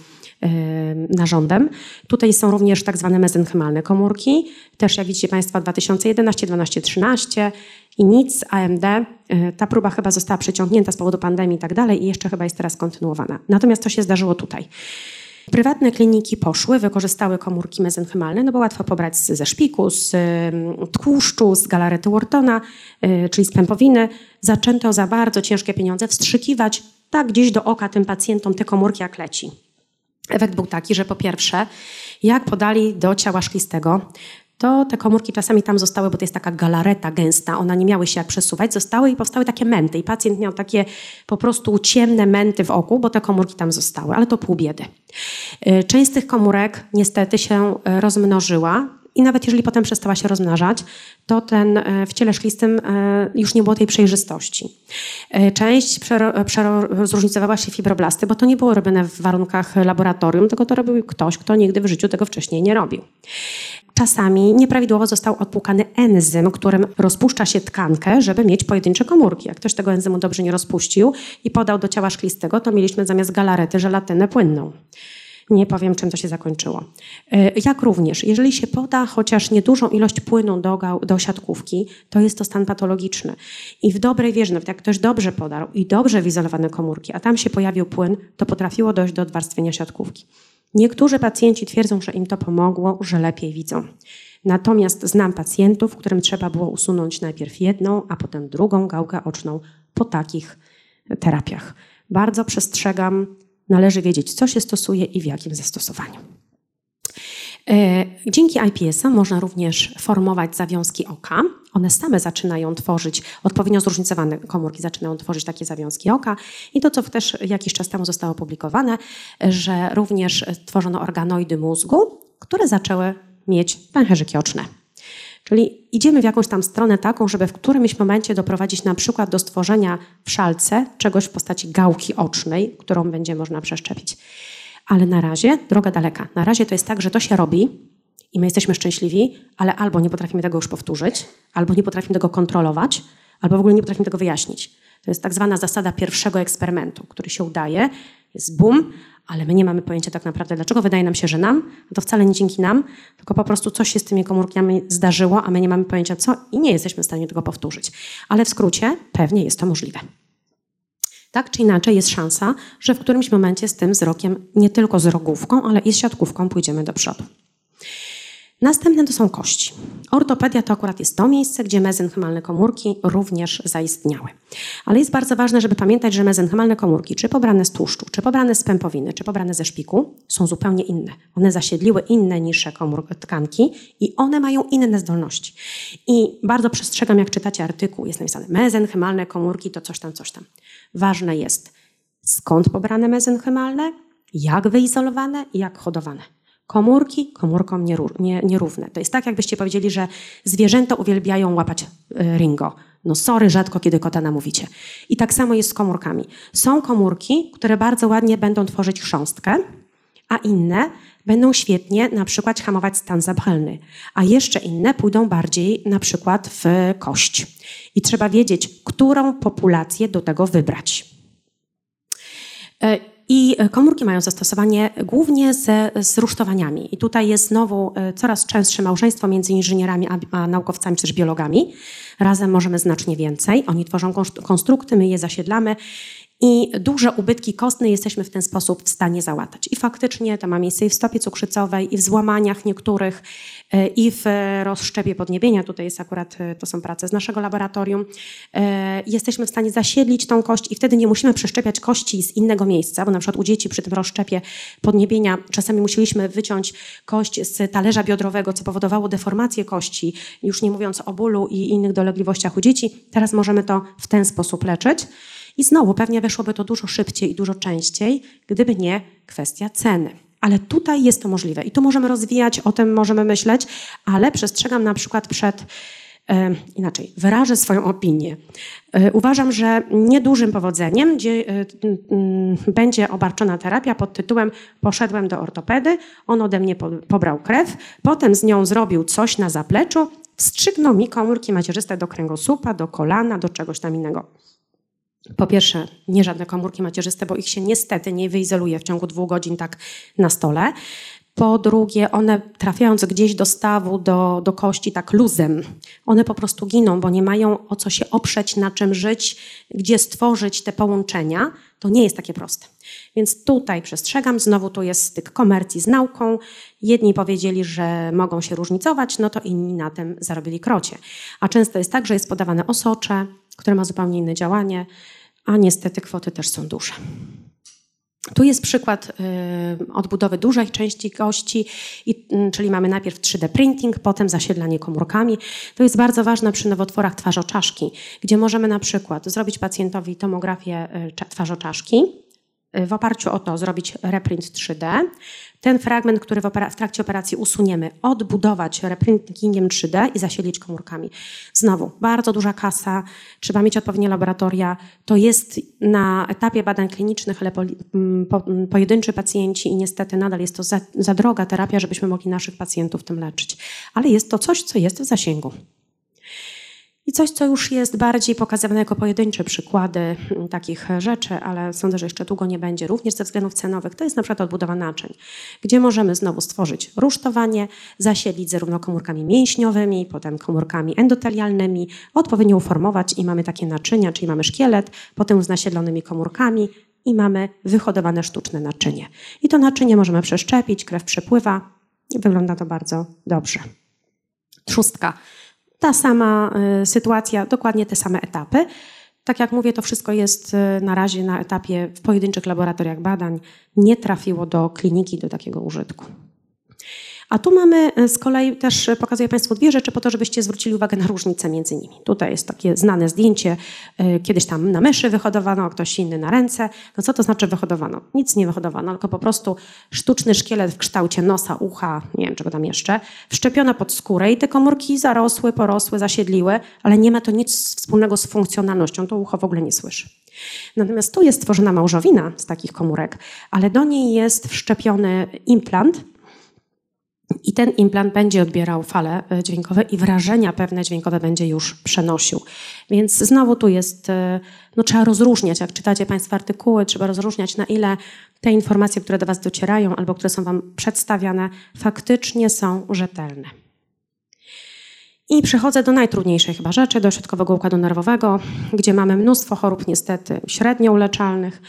S1: e, narządem. Tutaj są również tak zwane mezenchymalne komórki. Też jak widzicie Państwo 2011, 12, 13 i nic, AMD. Ta próba chyba została przeciągnięta z powodu pandemii i tak dalej i jeszcze chyba jest teraz kontynuowana. Natomiast to się zdarzyło tutaj. Prywatne kliniki poszły, wykorzystały komórki mezenchymalne, no bo łatwo pobrać ze szpiku, z tłuszczu, z galarety Whartona, y, czyli z pępowiny. Zaczęto za bardzo ciężkie pieniądze wstrzykiwać tak gdzieś do oka tym pacjentom te komórki jak leci. Efekt był taki, że po pierwsze, jak podali do ciała szklistego, to te komórki czasami tam zostały, bo to jest taka galareta gęsta, one nie miały się jak przesuwać, zostały i powstały takie męty. I pacjent miał takie po prostu ciemne męty w oku, bo te komórki tam zostały, ale to pół biedy. Y, część z tych komórek niestety się y, rozmnożyła, i nawet jeżeli potem przestała się rozmnażać, to ten y, w ciele szklistym już nie było tej przejrzystości. Część zróżnicowała się fibroblasty, bo to nie było robione w warunkach laboratorium, tylko to robił ktoś, kto nigdy w życiu tego wcześniej nie robił. Czasami nieprawidłowo został odpłukany enzym, którym rozpuszcza się tkankę, żeby mieć pojedyncze komórki. Jak ktoś tego enzymu dobrze nie rozpuścił i podał do ciała szklistego, to mieliśmy zamiast galarety żelatynę płynną. Nie powiem, czym to się zakończyło. E, jak również, jeżeli się poda chociaż niedużą ilość płynu do, do siatkówki, to jest to stan patologiczny. I w dobrej wierze, jak ktoś dobrze podarł i dobrze wyizolowane komórki, a tam się pojawił płyn, to potrafiło dojść do odwarstwienia siatkówki. Niektórzy pacjenci twierdzą, że im to pomogło, że lepiej widzą. Natomiast znam pacjentów, którym trzeba było usunąć najpierw jedną, a potem drugą gałkę oczną po takich terapiach. Bardzo przestrzegam, należy wiedzieć, co się stosuje i w jakim zastosowaniu. E, dzięki IPS-om można również formować zawiązki oka. One same zaczynają tworzyć, odpowiednio zróżnicowane komórki zaczynają tworzyć takie zawiązki oka. I to, co też jakiś czas temu zostało opublikowane, że również tworzono organoidy mózgu, które zaczęły mieć pęcherzyki oczne. Czyli idziemy w jakąś tam stronę taką, żeby w którymś momencie doprowadzić na przykład do stworzenia w szalce czegoś w postaci gałki ocznej, którą będzie można przeszczepić. Ale na razie droga daleka. Na razie to jest tak, że to się robi i my jesteśmy szczęśliwi, ale albo nie potrafimy tego już powtórzyć, albo nie potrafimy tego kontrolować, albo w ogóle nie potrafimy tego wyjaśnić. To jest tak zwana zasada pierwszego eksperymentu, który się udaje, jest boom, ale my nie mamy pojęcia tak naprawdę, dlaczego wydaje nam się, że nam, to wcale nie dzięki nam, tylko po prostu coś się z tymi komórkami zdarzyło, a my nie mamy pojęcia co i nie jesteśmy w stanie tego powtórzyć. Ale w skrócie pewnie jest to możliwe. Tak czy inaczej jest szansa, że w którymś momencie z tym wzrokiem, nie tylko z rogówką, ale i z siatkówką pójdziemy do przodu. Następne to są kości. Ortopedia to akurat jest to miejsce, gdzie mezenchymalne komórki również zaistniały. Ale jest bardzo ważne, żeby pamiętać, że mezenchymalne komórki, czy pobrane z tłuszczu, czy pobrane z pępowiny, czy pobrane ze szpiku, są zupełnie inne. One zasiedliły inne niższe komór- tkanki i one mają inne zdolności. I bardzo przestrzegam, jak czytacie artykuł, jest napisane mezenchymalne komórki to coś tam, coś tam. Ważne jest, skąd pobrane mezenchymalne, jak wyizolowane i jak hodowane. Komórki komórkom nierówne. To jest tak, jakbyście powiedzieli, że zwierzęta uwielbiają łapać e, ringo. No sorry, rzadko kiedy kota namówicie. I tak samo jest z komórkami. Są komórki, które bardzo ładnie będą tworzyć chrząstkę, a inne będą świetnie na przykład hamować stan zapalny, a jeszcze inne pójdą bardziej na przykład w kość. I trzeba wiedzieć, którą populację do tego wybrać. I e, komórki mają zastosowanie głównie ze, z rusztowaniami. I tutaj jest znowu e, coraz częstsze małżeństwo między inżynierami a, a naukowcami, czy też biologami. Razem możemy znacznie więcej. Oni tworzą konstrukty, my je zasiedlamy i duże ubytki kostne jesteśmy w ten sposób w stanie załatać. I faktycznie to ma miejsce i w stopie cukrzycowej, i w złamaniach niektórych, i w rozszczepie podniebienia. Tutaj jest akurat, e, to są prace z naszego laboratorium. E, jesteśmy w stanie zasiedlić tą kość i wtedy nie musimy przeszczepiać kości z innego miejsca, bo na przykład u dzieci przy tym rozszczepie podniebienia czasami musieliśmy wyciąć kość z talerza biodrowego, co powodowało deformację kości, już nie mówiąc o bólu i innych dolegliwościach u dzieci. Teraz możemy to w ten sposób leczyć. I znowu pewnie weszłoby to dużo szybciej i dużo częściej, gdyby nie kwestia ceny. Ale tutaj jest to możliwe i tu możemy rozwijać, o tym możemy myśleć, ale przestrzegam na przykład przed E, inaczej, wyrażę swoją opinię. E, uważam, że niedużym powodzeniem e, będzie obarczona terapia pod tytułem Poszedłem do ortopedy, on ode mnie po, pobrał krew, potem z nią zrobił coś na zapleczu, wstrzygnął mi komórki macierzyste do kręgosłupa, do kolana, do czegoś tam innego po pierwsze, nie żadne komórki macierzyste, bo ich się niestety nie wyizoluje w ciągu dwóch godzin tak na stole. Po drugie, one trafiając gdzieś do stawu, do, do kości tak luzem, one po prostu giną, bo nie mają o co się oprzeć, na czym żyć, gdzie stworzyć te połączenia. To nie jest takie proste. Więc tutaj przestrzegam, znowu tu jest styk komercji z nauką. Jedni powiedzieli, że mogą się różnicować, no to inni na tym zarobili krocie. A często jest tak, że jest podawane osocze, które ma zupełnie inne działanie, a niestety kwoty też są duże. Tu jest przykład y, odbudowy dużej części kości, y, czyli mamy najpierw 3D printing, potem zasiedlanie komórkami. To jest bardzo ważne przy nowotworach twarzoczaszki, gdzie możemy na przykład zrobić pacjentowi tomografię y, twarzoczaszki, w oparciu o to zrobić reprint 3D. Ten fragment, który w, w, trakcie operacji usuniemy, odbudować reprintingiem 3D i zasiedlić komórkami. Znowu, bardzo duża kasa, trzeba mieć odpowiednie laboratoria. To jest na etapie badań klinicznych, ale po, po, pojedynczy pacjenci i niestety nadal jest to za, za droga terapia, żebyśmy mogli naszych pacjentów tym leczyć. Ale jest to coś, co jest w zasięgu. I coś, co już jest bardziej pokazywane jako pojedyncze przykłady mm, takich rzeczy, ale sądzę, że jeszcze długo nie będzie, również ze względów cenowych, to jest na przykład odbudowa naczyń, gdzie możemy znowu stworzyć rusztowanie, zasiedlić zarówno komórkami mięśniowymi, potem komórkami endotelialnymi, odpowiednio uformować i mamy takie naczynia, czyli mamy szkielet, potem z nasiedlonymi komórkami i mamy wyhodowane sztuczne naczynie. I to naczynie możemy przeszczepić, krew przepływa i wygląda to bardzo dobrze. Trzustka ta sama y, sytuacja, dokładnie te same etapy. Tak jak mówię, to wszystko jest y, na razie na etapie w pojedynczych laboratoriach badań. Nie trafiło do kliniki, do takiego użytku. A tu mamy e, z kolei też e, pokazuję Państwu dwie rzeczy po to, żebyście zwrócili uwagę na różnicę między nimi. Tutaj jest takie znane zdjęcie, e, kiedyś tam na myszy wyhodowano, ktoś inny na ręce. No co to znaczy wyhodowano? Nic nie wyhodowano, tylko po prostu sztuczny szkielet w kształcie nosa, ucha, nie wiem czego tam jeszcze, wszczepiono pod skórę i te komórki zarosły, porosły, zasiedliły, ale nie ma to nic wspólnego z funkcjonalnością, to ucho w ogóle nie słyszy. Natomiast tu jest stworzona małżowina z takich komórek, ale do niej jest wszczepiony implant, i ten implant będzie odbierał fale e, dźwiękowe i wrażenia pewne dźwiękowe będzie już przenosił. Więc znowu tu jest, e, no trzeba rozróżniać, jak czytacie Państwo artykuły, trzeba rozróżniać na ile te informacje, które do Was docierają albo które są Wam przedstawiane, faktycznie są rzetelne. I przechodzę do najtrudniejszej chyba rzeczy, do środkowego układu nerwowego, gdzie mamy mnóstwo chorób niestety średnio uleczalnych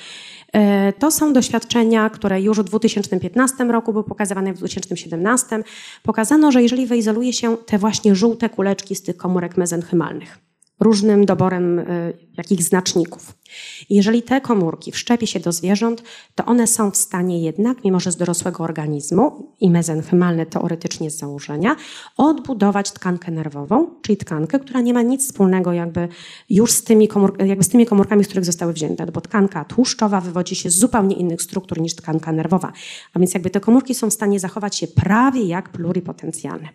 S1: to są doświadczenia, które już w 2015 roku były pokazywane, w 2017. Pokazano, że jeżeli wyizoluje się te właśnie żółte kuleczki z tych komórek mezenchymalnych, różnym doborem y, jakich znaczników. Jeżeli te komórki wszczepi się do zwierząt, to one są w stanie jednak, mimo że z dorosłego organizmu i mezenchymalne teoretycznie z założenia, odbudować tkankę nerwową, czyli tkankę, która nie ma nic wspólnego jakby już z tymi, komór, jakby z tymi komórkami, z których zostały wzięte, bo tkanka tłuszczowa wywodzi się z zupełnie innych struktur niż tkanka nerwowa. A więc jakby te komórki są w stanie zachować się prawie jak pluripotencjalne.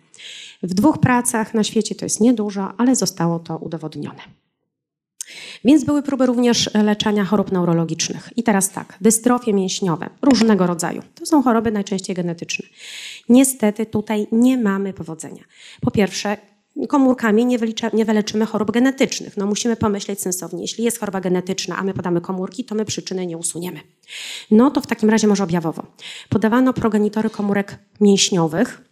S1: W dwóch pracach na świecie to jest niedużo, ale zostało to udowodnione. Więc były próby również leczenia chorób neurologicznych. I teraz tak, dystrofie mięśniowe różnego rodzaju. To są choroby najczęściej genetyczne. Niestety tutaj nie mamy powodzenia. Po pierwsze, komórkami nie, wylicza, nie wyleczymy chorób genetycznych. No musimy pomyśleć sensownie. Jeśli jest choroba genetyczna, a my podamy komórki, to my przyczyny nie usuniemy. No to w takim razie może objawowo. Podawano progenitory komórek mięśniowych,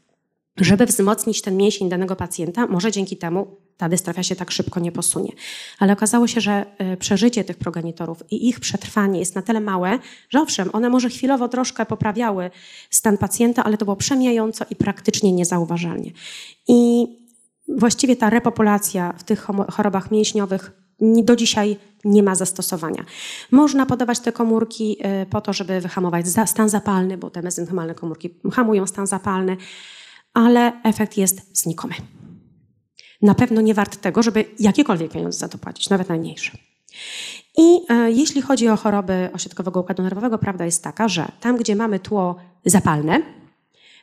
S1: żeby wzmocnić ten mięsień danego pacjenta, może dzięki temu ta dystrofia się tak szybko nie posunie. Ale okazało się, że e, przeżycie tych progenitorów i ich przetrwanie jest na tyle małe, że owszem, one może chwilowo troszkę poprawiały stan pacjenta, ale to było przemijająco i praktycznie niezauważalnie. I właściwie ta repopulacja w tych chorobach mięśniowych do dzisiaj nie ma zastosowania. Można podawać te komórki e, po to, żeby wyhamować stan zapalny, bo te mezenchymalne komórki hamują stan zapalny, ale efekt jest znikomy. Na pewno nie wart tego, żeby jakiekolwiek pieniądze za to płacić, nawet najmniejsze. I e, jeśli chodzi o choroby osiedkowego układu nerwowego, prawda jest taka, że tam, gdzie mamy tło zapalne,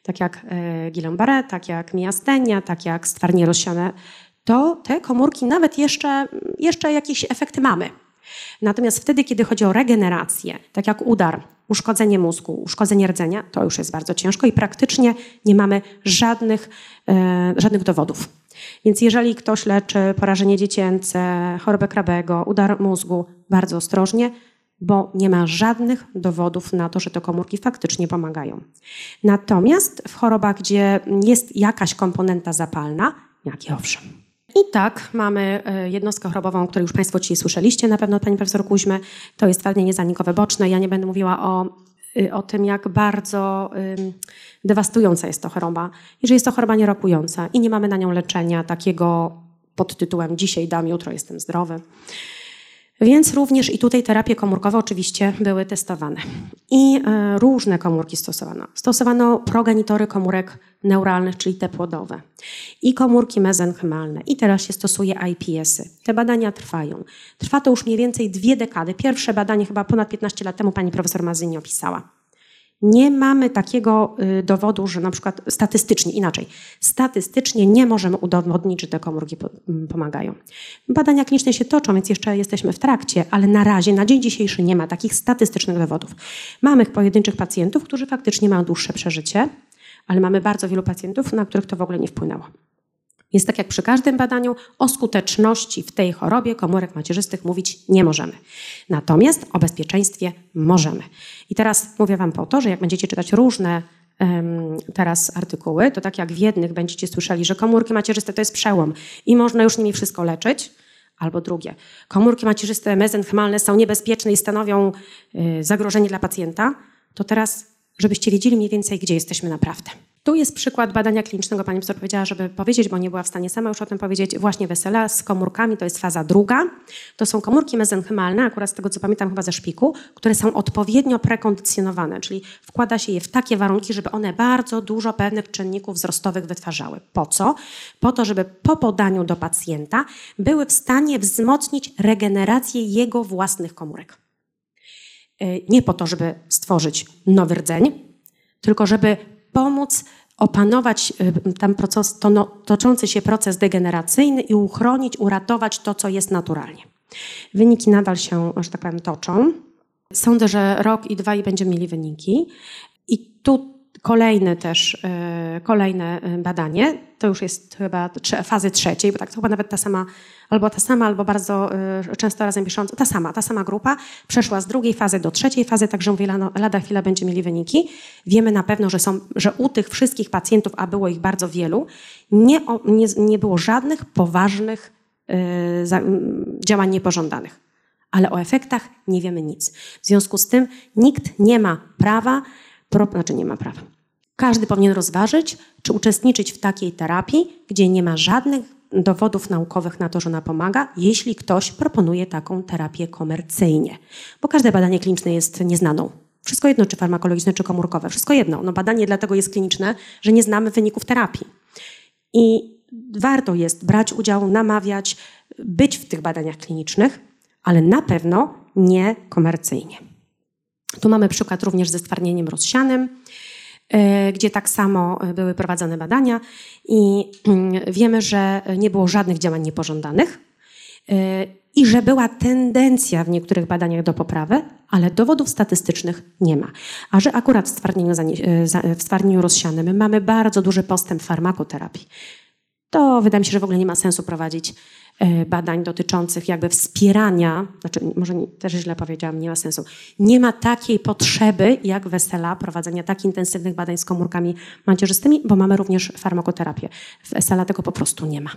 S1: tak jak e, Guillain-Barré, tak jak miastenia, tak jak stwarnie rozsiane, to te komórki nawet jeszcze, jeszcze jakieś efekty mamy. Natomiast wtedy, kiedy chodzi o regenerację, tak jak udar, uszkodzenie mózgu, uszkodzenie rdzenia, to już jest bardzo ciężko i praktycznie nie mamy żadnych, e, żadnych dowodów. Więc jeżeli ktoś leczy porażenie dziecięce, chorobę krabego, udar mózgu, bardzo ostrożnie, bo nie ma żadnych dowodów na to, że te komórki faktycznie pomagają. Natomiast w chorobach, gdzie jest jakaś komponenta zapalna, jak i owszem. I tak mamy e, jednostkę chorobową, o której już Państwo dzisiaj słyszeliście, na pewno Pani Profesor Kuźmy, to jest twardzienie zanikowe boczne. Ja nie będę mówiła o, y, o tym, jak bardzo dewastująca jest to choroba i że jest to choroba nierokująca i nie mamy na nią leczenia takiego pod tytułem dzisiaj dam, jutro jestem zdrowy. Więc również i tutaj terapie komórkowe oczywiście były testowane. I e, różne komórki stosowano. Stosowano progenitory komórek neuralnych, czyli te płodowe, i komórki mezenchymalne. I teraz się stosuje IPS-y. Te badania trwają. Trwa to już mniej więcej dwie dekady. Pierwsze badanie chyba ponad 15 lat temu pani profesor Mazyni opisała. Nie mamy takiego y, dowodu, że na przykład statystycznie, inaczej, statystycznie nie możemy udowodnić, że te komórki pomagają. Badania kliniczne się toczą, więc jeszcze jesteśmy w trakcie, ale na razie, na dzień dzisiejszy nie ma takich statystycznych dowodów. Mamy pojedynczych pacjentów, którzy faktycznie mają dłuższe przeżycie, ale mamy bardzo wielu pacjentów, na których to w ogóle nie wpłynęło. Więc tak jak przy każdym badaniu, o skuteczności w tej chorobie komórek macierzystych mówić nie możemy. Natomiast o bezpieczeństwie możemy. I teraz mówię Wam po to, że jak będziecie czytać różne teraz artykuły, to tak jak w jednych będziecie słyszeli, że komórki macierzyste to jest przełom i można już nimi wszystko leczyć, albo drugie. Komórki macierzyste mezenchymalne są niebezpieczne i stanowią y, zagrożenie dla pacjenta, to teraz, żebyście wiedzieli mniej więcej, gdzie jesteśmy naprawdę. Tu jest przykład badania klinicznego, pani profesor powiedziała, żeby powiedzieć, bo nie była w stanie sama już o tym powiedzieć, właśnie wesela z komórkami, to jest faza druga. To są komórki mezenchymalne, akurat z tego co pamiętam chyba ze szpiku, które są odpowiednio prekondycjonowane, czyli wkłada się je w takie warunki, żeby one bardzo dużo pewnych czynników wzrostowych wytwarzały. Po co? Po to, żeby po podaniu do pacjenta były w stanie wzmocnić regenerację jego własnych komórek. E, nie po to, żeby stworzyć nowy rdzeń, tylko żeby pomóc opanować y, tam proces, to, no, toczący się proces degeneracyjny i uchronić, uratować to, co jest naturalnie. Wyniki nadal się, że tak powiem, toczą. Sądzę, że rok i dwa i będziemy mieli wyniki. I tu Kolejne też, e, kolejne e, badanie, to już jest chyba fazy trzeciej, bo tak to chyba nawet ta sama, albo ta sama, albo bardzo e, często razem pisząca, ta sama, ta sama grupa przeszła z drugiej fazy do trzeciej fazy, także mówię, lada chwila będziemy mieli wyniki. Wiemy na pewno, że, są, że u tych wszystkich pacjentów, a było ich bardzo wielu, nie, nie, nie było żadnych poważnych działań niepożądanych ale o efektach nie wiemy nic. W związku z tym nikt nie ma prawa, pro, znaczy nie ma prawa. Każdy powinien rozważyć, czy uczestniczyć w takiej terapii, gdzie nie ma żadnych dowodów naukowych na to, że ona pomaga, jeśli ktoś proponuje taką terapię komercyjnie. Bo każde badanie kliniczne jest nieznaną. Wszystko jedno, czy farmakologiczne, czy komórkowe. Wszystko jedno. No badanie dlatego jest kliniczne, że nie znamy wyników terapii. I warto jest brać udział, namawiać, być w tych badaniach klinicznych, ale na pewno nie komercyjnie. Tu mamy przykład również ze stwardnieniem rozsianym, gdzie tak samo e, były prowadzone badania i mm, wiemy, że nie było żadnych działań niepożądanych e, i że była tendencja w niektórych badaniach do poprawy, ale dowodów statystycznych nie ma. A że akurat w stwardnieniu, w stwardnieniu rozsianym mamy bardzo duży postęp farmakoterapii, to wydaje mi się, że w ogóle nie ma sensu prowadzić E, badań dotyczących jakby wspierania, znaczy może też źle powiedziałam, nie ma sensu. Nie ma takiej potrzeby jak wesela prowadzenia tak intensywnych badań z komórkami macierzystymi, bo mamy również farmakoterapię. W SLA tego po prostu nie ma.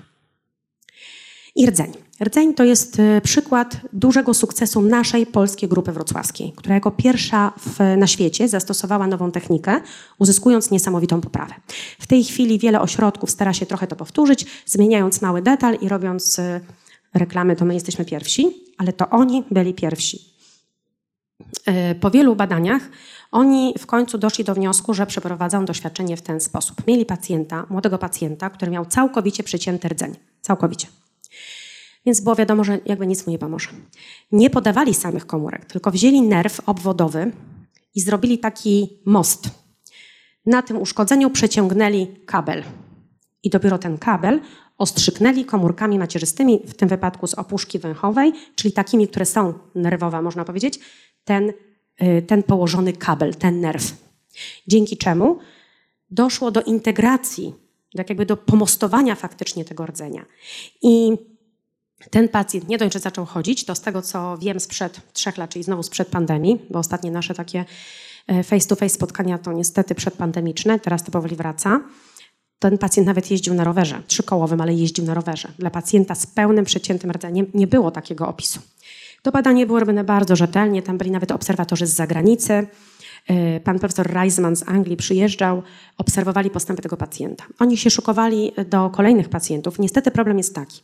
S1: I rdzeń. Rdzeń to jest e, przykład dużego sukcesu naszej polskiej grupy wrocławskiej, która jako pierwsza w, na świecie zastosowała nową technikę, uzyskując niesamowitą poprawę. W tej chwili wiele ośrodków stara się trochę to powtórzyć, zmieniając mały detal i robiąc e, reklamy, to my jesteśmy pierwsi, ale to oni byli pierwsi. E, po wielu badaniach oni w końcu doszli do wniosku, że przeprowadzą doświadczenie w ten sposób. Mieli pacjenta, młodego pacjenta, który miał całkowicie przecięty rdzeń. Całkowicie. Więc było wiadomo, że jakby nic mu nie pomoże. Nie podawali samych komórek, tylko wzięli nerw obwodowy i zrobili taki most. Na tym uszkodzeniu przeciągnęli kabel. I dopiero ten kabel ostrzyknęli komórkami macierzystymi, w tym wypadku z opuszki węchowej, czyli takimi, które są nerwowe, można powiedzieć, ten, y, ten położony kabel, ten nerw. Dzięki czemu doszło do integracji, tak jakby do pomostowania faktycznie tego rdzenia. I ten pacjent nie dość, że zaczął chodzić, to z tego co wiem sprzed trzech lat, czyli znowu sprzed pandemii, bo ostatnie nasze takie e, face-to-face spotkania to niestety przedpandemiczne, teraz to powoli wraca. Ten pacjent nawet jeździł na rowerze, trzykołowym, ale jeździł na rowerze. Dla pacjenta z pełnym przeciętym rdzeniem nie było takiego opisu. To badanie było robione bardzo rzetelnie, tam byli nawet obserwatorzy z zagranicy. E, pan profesor Reisman z Anglii przyjeżdżał, obserwowali postępy tego pacjenta. Oni się szukowali do kolejnych pacjentów. Niestety problem jest taki.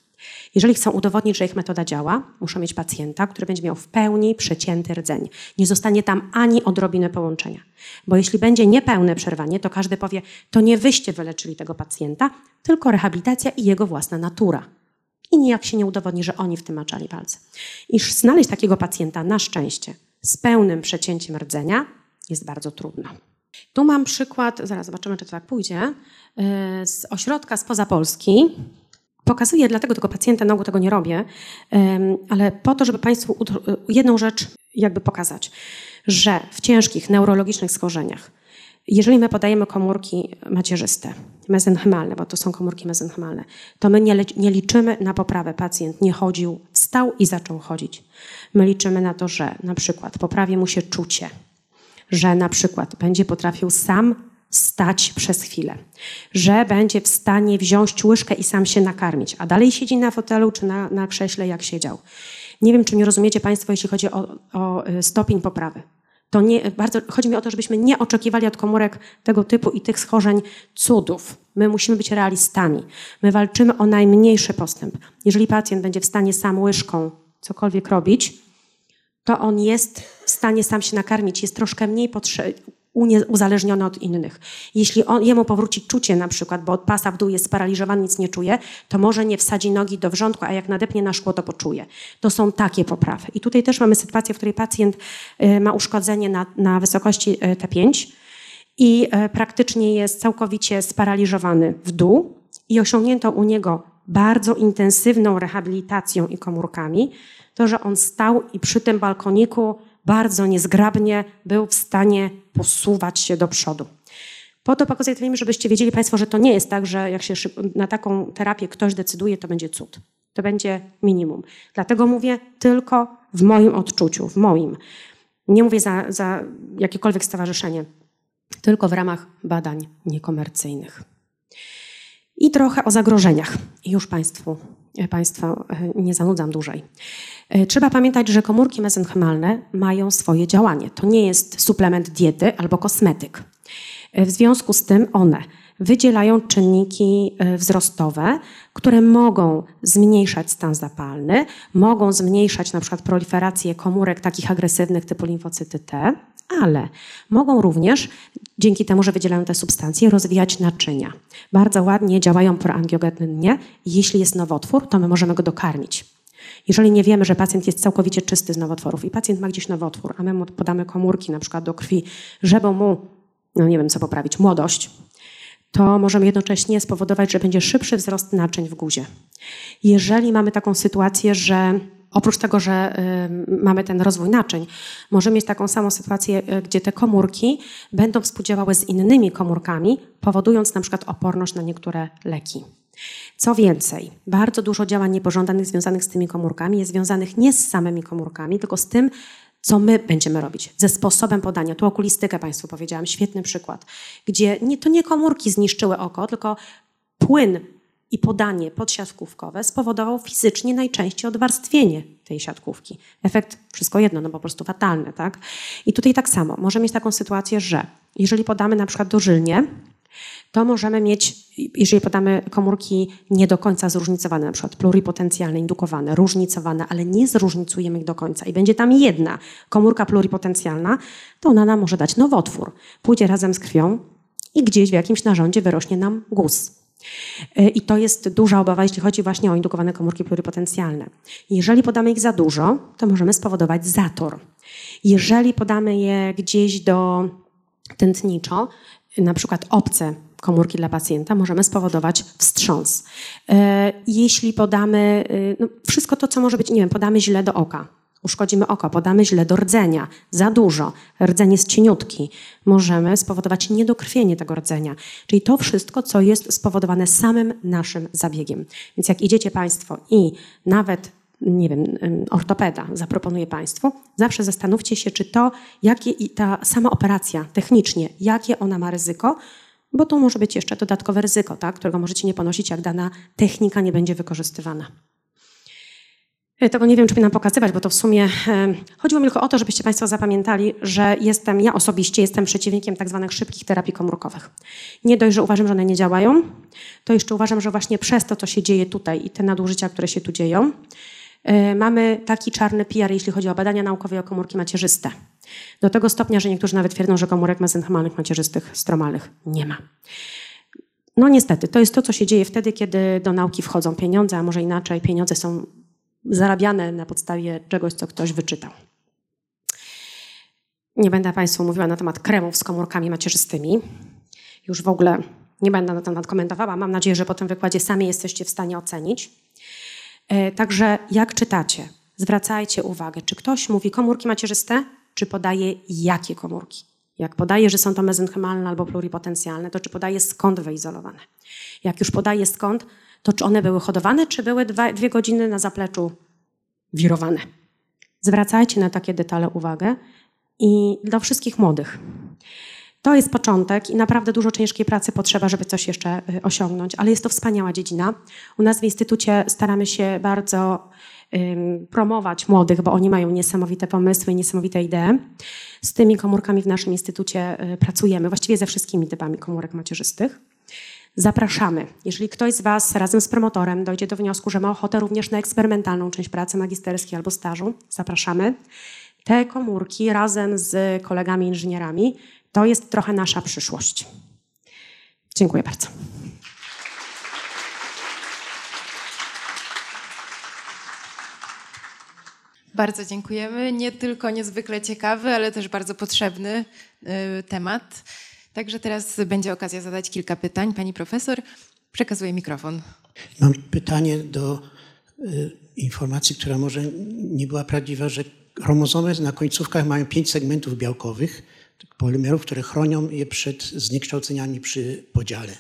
S1: Jeżeli chcą udowodnić, że ich metoda działa, muszą mieć pacjenta, który będzie miał w pełni przecięty rdzeń. Nie zostanie tam ani odrobiny połączenia. Bo jeśli będzie niepełne przerwanie, to każdy powie, to nie wyście wyleczyli tego pacjenta, tylko rehabilitacja i jego własna natura. I nijak się nie udowodni, że oni w tym maczali palce. Iż znaleźć takiego pacjenta na szczęście z pełnym przecięciem rdzenia jest bardzo trudno. Tu mam przykład, zaraz zobaczymy, czy to tak pójdzie, y, z ośrodka spoza Polski, Pokazuję dlatego tego pacjenta, na ogół tego nie robię, ale po to, żeby Państwu jedną rzecz jakby pokazać, że w ciężkich neurologicznych schorzeniach, jeżeli my podajemy komórki macierzyste, mezenchymalne, bo to są komórki mezenchymalne, to my nie, nie, liczymy na poprawę. Pacjent nie chodził, wstał i zaczął chodzić. My liczymy na to, że na przykład poprawi mu się czucie, że na przykład będzie potrafił sam stać przez chwilę, że będzie w stanie wziąć łyżkę i sam się nakarmić, a dalej siedzi na fotelu czy na, na krześle, jak siedział. Nie wiem, czy nie rozumiecie Państwo, jeśli chodzi o, o y, stopień poprawy. To nie, bardzo, chodzi mi o to, żebyśmy nie oczekiwali od komórek tego typu i tych schorzeń cudów. My musimy być realistami. My walczymy o najmniejszy postęp. Jeżeli pacjent będzie w stanie sam łyżką cokolwiek robić, to on jest stanie sam się nakarmić, jest troszkę mniej uzależniony od innych. Jeśli on, jemu powróci czucie na przykład, bo od pasa w dół jest sparaliżowany, nic nie czuje, to może nie wsadzi nogi do wrzątku, a jak nadepnie na szkło, to poczuje. To są takie poprawy. I tutaj też mamy sytuację, w której pacjent y, ma uszkodzenie na, na wysokości y, T5 i y, praktycznie jest całkowicie sparaliżowany w dół i osiągnięto u niego bardzo intensywną rehabilitacją i komórkami, to, że on stał i przy tym balkoniku bardzo niezgrabnie był w stanie posuwać się do przodu. Po to pokazuję to, żebyście wiedzieli Państwo, że to nie jest tak, że jak się na taką terapię ktoś decyduje, to będzie cud. To będzie minimum. Dlatego mówię tylko w moim odczuciu, w moim. Nie mówię za, za jakiekolwiek stowarzyszenie, tylko w ramach badań niekomercyjnych. I trochę o zagrożeniach. I już Państwu Państwa nie zanudzam dłużej. Trzeba pamiętać, że komórki mezenchymalne mają swoje działanie. To nie jest suplement diety albo kosmetyk. W związku z tym one wydzielają czynniki e, wzrostowe, które mogą zmniejszać stan zapalny, mogą zmniejszać na przykład proliferację komórek takich agresywnych typu limfocyty T, ale mogą również, dzięki temu, że wydzielają te substancje, rozwijać naczynia. Bardzo ładnie działają proangiogennie. Jeśli jest nowotwór, to my możemy go dokarmić. Jeżeli nie wiemy, że pacjent jest całkowicie czysty z nowotworów i pacjent ma gdzieś nowotwór, a my mu podamy komórki na przykład do krwi, żeby mu, no nie wiem co poprawić, młodość, to możemy jednocześnie spowodować, że będzie szybszy wzrost naczyń w guzie. Jeżeli mamy taką sytuację, że oprócz tego, że y, mamy ten rozwój naczyń, możemy mieć taką samą sytuację, y, gdzie te komórki będą współdziałały z innymi komórkami, powodując na przykład oporność na niektóre leki. Co więcej, bardzo dużo działań niepożądanych związanych z tymi komórkami jest związanych nie z samymi komórkami, tylko z tym, co my będziemy robić, ze sposobem podania. Tu okulistykę Państwu powiedziałam, świetny przykład, gdzie nie, to nie komórki zniszczyły oko, tylko płyn i podanie podsiatkówkowe spowodował fizycznie najczęściej odwarstwienie tej siatkówki. Efekt wszystko jedno, no po prostu fatalny, tak? I tutaj tak samo. Możemy mieć taką sytuację, że jeżeli podamy na przykład dożylnie, to możemy mieć, jeżeli podamy komórki nie do końca zróżnicowane, na przykład pluripotencjalne, indukowane, różnicowane, ale nie zróżnicujemy ich do końca i będzie tam jedna komórka pluripotencjalna, to ona nam może dać nowotwór. Pójdzie razem z krwią i gdzieś w jakimś narządzie wyrośnie nam guz. E, I to jest duża obawa, jeśli chodzi właśnie o indukowane komórki pluripotencjalne. Jeżeli podamy ich za dużo, to możemy spowodować zator. Jeżeli podamy je gdzieś do tętniczo, na przykład obce komórki dla pacjenta, możemy spowodować wstrząs. E, jeśli podamy e, no, wszystko to, co może być, nie wiem, podamy źle do oka, uszkodzimy oko, podamy źle do rdzenia, za dużo, rdzeń jest cieniutki, możemy spowodować niedokrwienie tego rdzenia. Czyli to wszystko, co jest spowodowane samym naszym zabiegiem. Więc jak idziecie Państwo i nawet nie wiem, ortopeda zaproponuje Państwu, zawsze zastanówcie się, czy to, jakie i ta sama operacja technicznie, jakie ona ma ryzyko, bo to może być jeszcze dodatkowe ryzyko, tak, którego możecie nie ponosić, jak dana technika nie będzie wykorzystywana. E, tego nie wiem, czy nam pokazywać, bo to w sumie e, chodziło mi tylko o to, żebyście Państwo zapamiętali, że jestem, ja osobiście jestem przeciwnikiem tak zwanych szybkich terapii komórkowych. Nie dość, że uważam, że one nie działają, to jeszcze uważam, że właśnie przez to, co się dzieje tutaj i te nadużycia, które się tu dzieją, E, mamy taki czarny PR, jeśli chodzi o badania naukowe o komórki macierzyste. Do tego stopnia, że niektórzy nawet twierdzą, że komórek mezenchymalnych macierzystych stromalnych nie ma. No niestety, to jest to, co się dzieje wtedy, kiedy do nauki wchodzą pieniądze, a może inaczej, pieniądze są zarabiane na podstawie czegoś, co ktoś wyczytał. Nie będę Państwu mówiła na temat kremów z komórkami macierzystymi. Już w ogóle nie będę na temat komentowała. Mam nadzieję, że po tym wykładzie sami jesteście w stanie ocenić. E, także jak czytacie, zwracajcie uwagę, czy ktoś mówi komórki macierzyste, czy podaje jakie komórki. Jak podaje, że są to mezenchymalne albo pluripotencjalne, to czy podaje skąd wyizolowane. Jak już podaje skąd, to czy one były hodowane, czy były dwa, dwie godziny na zapleczu wirowane. Zwracajcie na takie detale uwagę i dla wszystkich młodych. To jest początek i naprawdę dużo ciężkiej pracy potrzeba, żeby coś jeszcze y, osiągnąć, ale jest to wspaniała dziedzina. U nas w Instytucie staramy się bardzo promować młodych, bo oni mają niesamowite pomysły, niesamowite idee. Z tymi komórkami w naszym Instytucie y, pracujemy, właściwie ze wszystkimi typami komórek macierzystych. Zapraszamy. Jeżeli ktoś z Was razem z promotorem dojdzie do wniosku, że ma ochotę również na eksperymentalną część pracy magisterskiej albo stażu, zapraszamy. Te komórki razem z kolegami inżynierami to jest trochę nasza przyszłość. Dziękuję bardzo.
S2: Bardzo dziękujemy. Nie tylko niezwykle ciekawy, ale też bardzo potrzebny y, temat. Także teraz będzie okazja zadać kilka pytań. Pani profesor, przekazuję mikrofon.
S3: Mam pytanie do y, informacji, która może nie była prawdziwa, że chromozomy na końcówkach mają pięć segmentów białkowych polimerów, które chronią je przed zniekształceniami przy podziale.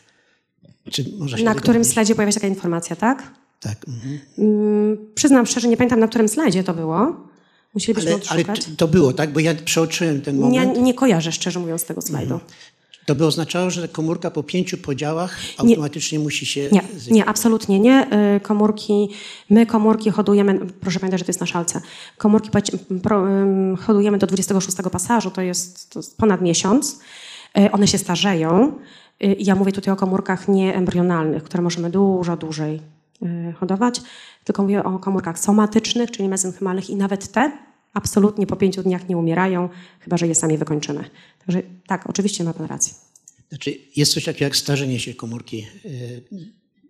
S1: na którym slajdzie pojawia się taka informacja, tak?
S3: Tak. Mhm.
S1: Mm, przyznam szczerze, nie pamiętam na którym slajdzie to było. Musielibyśmy
S3: ale, ale to było, tak? Bo ja przeoczyłem ten moment.
S1: Nie, nie kojarzę szczerze mówiąc tego slajdu. Mhm.
S3: To by oznaczało, że komórka po pięciu podziałach automatycznie nie, musi się...
S1: Nie, nie, absolutnie nie. Y, komórki, my komórki hodujemy, proszę pamiętać, że to jest na szalce, komórki hodujemy do 26 pasażu, to jest, to jest ponad miesiąc. Y, one się starzeją. Y, ja mówię tutaj o komórkach nieembrionalnych, które możemy dużo dłużej hodować, tylko mówię o komórkach somatycznych, czyli mezenchymalnych i nawet te absolutnie po pięciu dniach nie umierają, chyba że je sami wykończymy. Także tak, oczywiście ma Pan rację.
S3: Znaczy, jest coś takiego jak starzenie się komórki.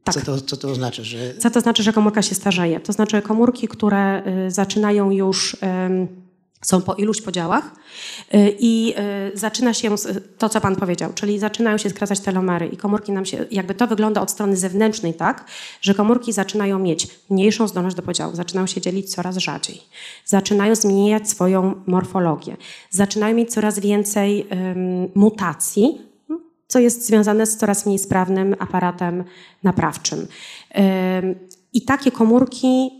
S3: Tak. Co, to, co to oznacza? Że...
S1: Co to znaczy, że komórka się starzeje? To znaczy komórki, które y, zaczynają już są po iluś podziałach y, i y, zaczyna się to, co Pan powiedział, czyli zaczynają się skracać telomery i komórki nam się, jakby to wygląda od strony zewnętrznej tak, że komórki zaczynają mieć mniejszą zdolność do podziału, zaczynają się dzielić coraz rzadziej, zaczynają zmieniać swoją morfologię, zaczynają mieć coraz więcej um, mutacji, co jest związane z coraz mniej sprawnym aparatem naprawczym. Um, i takie komórki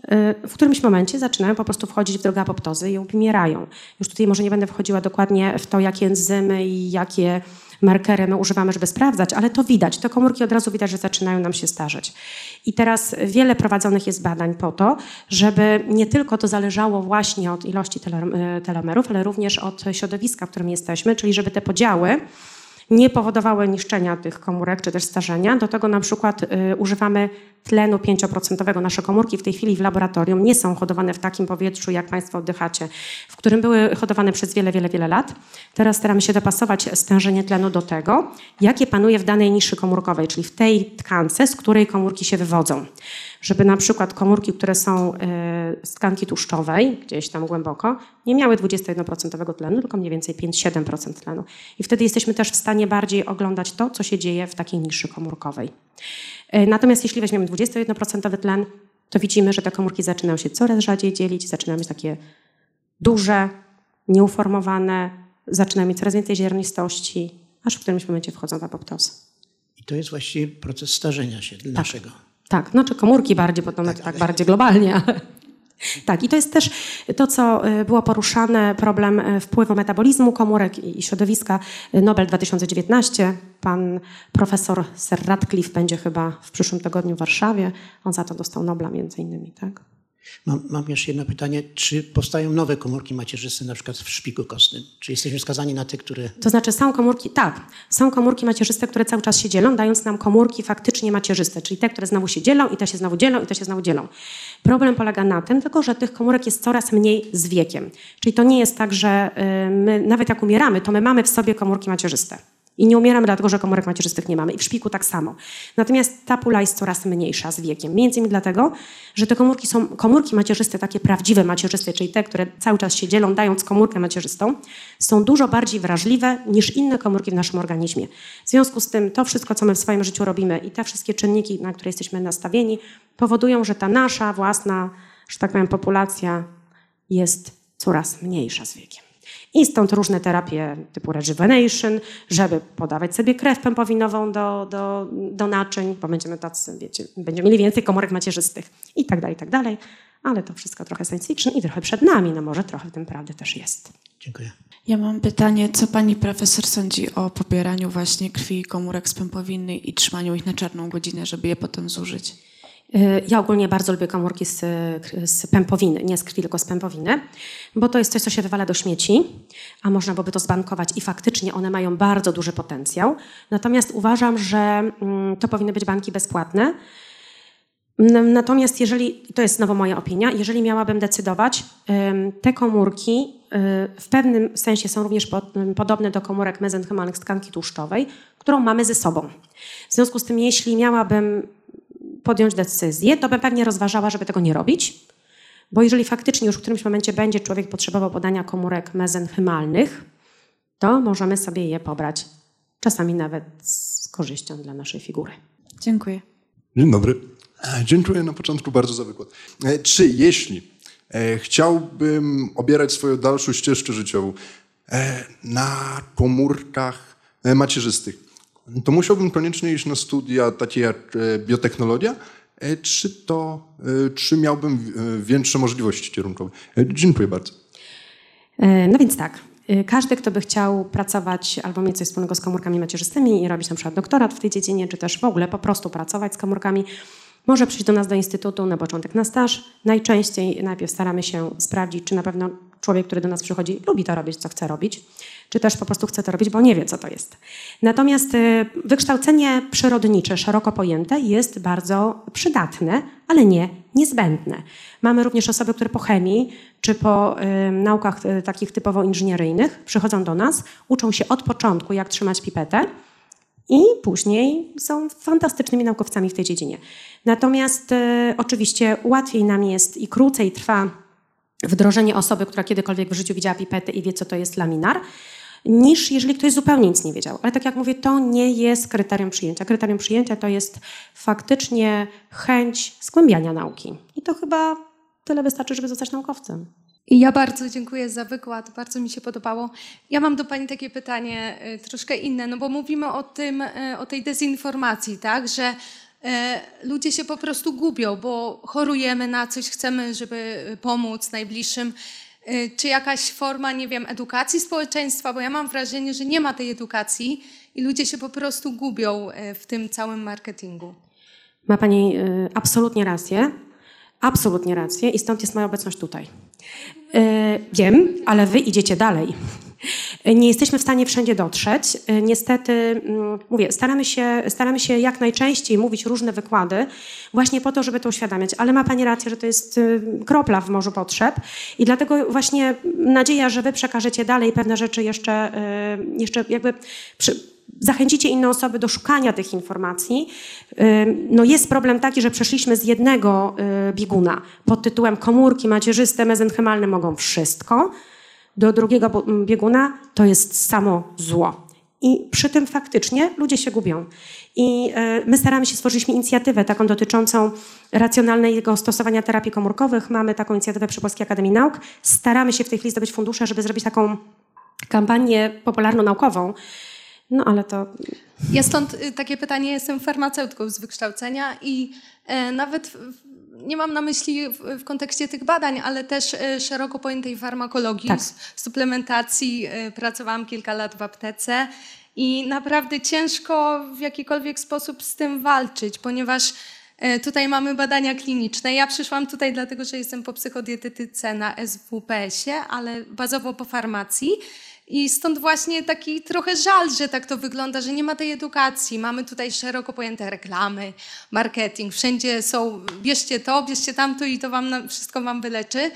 S1: y, w którymś momencie zaczynają po prostu wchodzić w drogę apoptozy i umierają. Już tutaj może nie będę wchodziła dokładnie w to, jakie enzymy i jakie markery my używamy, żeby sprawdzać, ale to widać. Te komórki od razu widać, że zaczynają nam się starzeć. I teraz wiele prowadzonych jest badań po to, żeby nie tylko to zależało właśnie od ilości y, telomerów, ale również od środowiska, w którym jesteśmy, czyli żeby te podziały nie powodowały niszczenia tych komórek czy też starzenia. Do tego na przykład y, używamy tlenu 5% nasze komórki w tej chwili w laboratorium nie są hodowane w takim powietrzu, jak Państwo oddychacie, w którym były hodowane przez wiele, wiele, wiele lat. Teraz staramy się dopasować stężenie tlenu do tego, jakie panuje w danej niszy komórkowej, czyli w tej tkance, z której komórki się wywodzą. Żeby na przykład komórki, które są y, z tkanki tłuszczowej, gdzieś tam głęboko, nie miały 21% tlenu, tylko mniej więcej 5-7% tlenu. I wtedy jesteśmy też w stanie bardziej oglądać to, co się dzieje w takiej niszy komórkowej. E, natomiast jeśli weźmiemy 21% tlen, to widzimy, że te komórki zaczynają się coraz rzadziej dzielić, zaczynają być takie duże, nieuformowane, zaczynają mieć coraz więcej ziarnistości, aż w którymś momencie wchodzą w apoptozę.
S3: I to jest właściwie proces starzenia się tak.
S1: Tak, znaczy komórki bardziej, potem tak, tak bardziej globalnie, ale... Tak, i to jest też to, co y, było poruszane, problem y, wpływu metabolizmu komórek i środowiska. Y, Nobel 2019, pan profesor Sir Radcliffe będzie chyba w przyszłym tygodniu w Warszawie. On za to dostał Nobla między innymi, tak?
S3: Mam, mam, jeszcze jedno pytanie. Czy powstają nowe komórki macierzyste na przykład w szpiku kostnym? Czy jesteśmy skazani na te, które...
S1: To znaczy są komórki, tak, są komórki macierzyste, które cały czas się dzielą, dając nam komórki faktycznie macierzyste, czyli te, które znowu się dzielą i te się znowu dzielą i te się znowu dzielą. Problem polega na tym tylko, że tych komórek jest coraz mniej z wiekiem. Czyli to nie jest tak, że y, my, nawet jak umieramy, to my mamy w sobie komórki macierzyste. I nie umieramy dlatego, że komórek macierzystych nie mamy. I w szpiku tak samo. Natomiast ta pula jest coraz mniejsza z wiekiem. Między innymi dlatego, że te komórki są komórki macierzyste, takie prawdziwe macierzyste, czyli te, które cały czas się dzielą, dając komórkę macierzystą, są dużo bardziej wrażliwe niż inne komórki w naszym organizmie. W związku z tym to wszystko, co my w swoim życiu robimy i te wszystkie czynniki, na które jesteśmy nastawieni, powodują, że ta nasza własna, że tak powiem, populacja jest coraz mniejsza z wiekiem. I stąd różne terapie typu rejuvenation, żeby podawać sobie krew pępowinową do, do, do naczyń, bo będziemy tacy, wiecie, będziemy mieli więcej komórek macierzystych i tak dalej, i tak dalej. Ale to wszystko trochę science fiction i trochę przed nami, no może trochę w tym prawdy też jest.
S3: Dziękuję.
S4: Ja mam pytanie, co pani profesor sądzi o pobieraniu właśnie krwi komórek z pępowiny i trzymaniu ich na czarną godzinę, żeby je potem zużyć?
S1: Y, ja ogólnie bardzo lubię komórki z, z pępowiny, nie z krwi, tylko z pępowiny, bo to jest coś, co się wywala do śmieci, a można byłoby to zbankować i faktycznie one mają bardzo duży potencjał. Natomiast uważam, że mm, to powinny być banki bezpłatne. Natomiast jeżeli, to jest znowu moja opinia, jeżeli miałabym decydować, te komórki y, w pewnym sensie są również podobne do komórek mezenchymalnych tkanki tłuszczowej, którą mamy ze sobą. W związku z tym, jeśli miałabym podjąć decyzję, to bym pewnie rozważała, żeby tego nie robić. Bo jeżeli faktycznie już w którymś momencie będzie człowiek potrzebował podania komórek mezenchymalnych, to możemy sobie je pobrać. Czasami nawet z korzyścią dla naszej figury.
S4: Dziękuję.
S5: Dzień dobry. E, dziękuję na początku bardzo za wykład. E, czy jeśli e, chciałbym obierać swoją dalszą ścieżkę życiową na komórkach macierzystych, to musiałbym koniecznie iść na studia takie jak e, biotechnologia, e, czy to, e, czy miałbym większe możliwości kierunkowe? Dziękuję bardzo.
S1: No więc tak. Każdy, kto by chciał pracować albo mieć coś wspólnego z komórkami macierzystymi i robić na przykład doktorat w tej dziedzinie, czy też w ogóle po prostu pracować z komórkami, może przyjść do nas do Instytutu na początek na staż. Najczęściej najpierw staramy się sprawdzić, czy na pewno człowiek, który do nas przychodzi, lubi to robić, co chce robić, czy też po prostu chce to robić, bo nie wie, co to jest. Natomiast y, wykształcenie przyrodnicze, szeroko pojęte, jest bardzo przydatne, ale nie niezbędne. Mamy również osoby, które po chemii czy po y, naukach y, takich typowo inżynieryjnych przychodzą do nas, uczą się od początku, jak trzymać pipetę, i później są fantastycznymi naukowcami w tej dziedzinie. Natomiast e, oczywiście łatwiej nam jest i krócej trwa wdrożenie osoby, która kiedykolwiek w życiu widziała pipetę i wie, co to jest laminar, niż jeżeli ktoś zupełnie nic nie wiedział. Ale tak jak mówię, to nie jest kryterium przyjęcia. Kryterium przyjęcia to jest faktycznie chęć zgłębiania nauki. I to chyba tyle wystarczy, żeby zostać naukowcem.
S6: I ja bardzo dziękuję za wykład, bardzo mi się podobało. Ja mam do Pani takie pytanie y, troszkę inne, no bo mówimy o tym, y, o tej dezinformacji, tak, że ludzie się po prostu gubią, bo chorujemy na coś, chcemy, żeby pomóc najbliższym. Y, Czy jakaś forma, nie wiem, edukacji społeczeństwa, bo ja mam wrażenie, że nie ma tej edukacji i ludzie się po prostu gubią w tym całym marketingu.
S1: Ma Pani absolutnie rację. Absolutnie rację i stąd jest moja obecność tutaj. Y, wiem, ale Wy idziecie dalej. Nie jesteśmy w stanie wszędzie dotrzeć. Y, Niestety, mm, mówię, staramy się, staramy się jak najczęściej mówić różne wykłady, właśnie po to, żeby to uświadamiać. Ale ma Pani rację, że to jest y, kropla w morzu potrzeb i dlatego właśnie nadzieja, że Wy przekażecie dalej pewne rzeczy jeszcze, y, jeszcze jakby przy, zachęcicie inne osoby do szukania tych informacji. No jest problem taki, że przeszliśmy z jednego y, bieguna pod tytułem komórki macierzyste, mezenchymalne mogą wszystko, do drugiego bo- m, bieguna to jest samo zło. I przy tym faktycznie ludzie się gubią. I y, my staramy się, stworzyliśmy inicjatywę taką dotyczącą racjonalnego stosowania terapii komórkowych. Mamy taką inicjatywę przy Polskiej Akademii Nauk. Staramy się w tej chwili zdobyć fundusze, żeby zrobić taką kampanię popularno-naukową. No ale to
S6: Ja stąd y, takie pytanie, jestem farmaceutką z wykształcenia i e, nawet nie mam na myśli w, kontekście tych badań, ale też e, szeroko pojętej farmakologii,
S1: Tak.
S6: suplementacji. E, Pracowałam kilka lat w aptece i naprawdę ciężko w jakikolwiek sposób z tym walczyć, ponieważ tutaj mamy badania kliniczne. Ja przyszłam tutaj dlatego, że jestem po psychodietetyce na SWPS-ie, ale bazowo po farmacji. I stąd właśnie taki trochę żal, że tak to wygląda, że nie ma tej edukacji. Mamy tutaj szeroko pojęte reklamy, marketing. Wszędzie są, bierzcie to, bierzcie tamto i to wam wszystko wam wyleczy.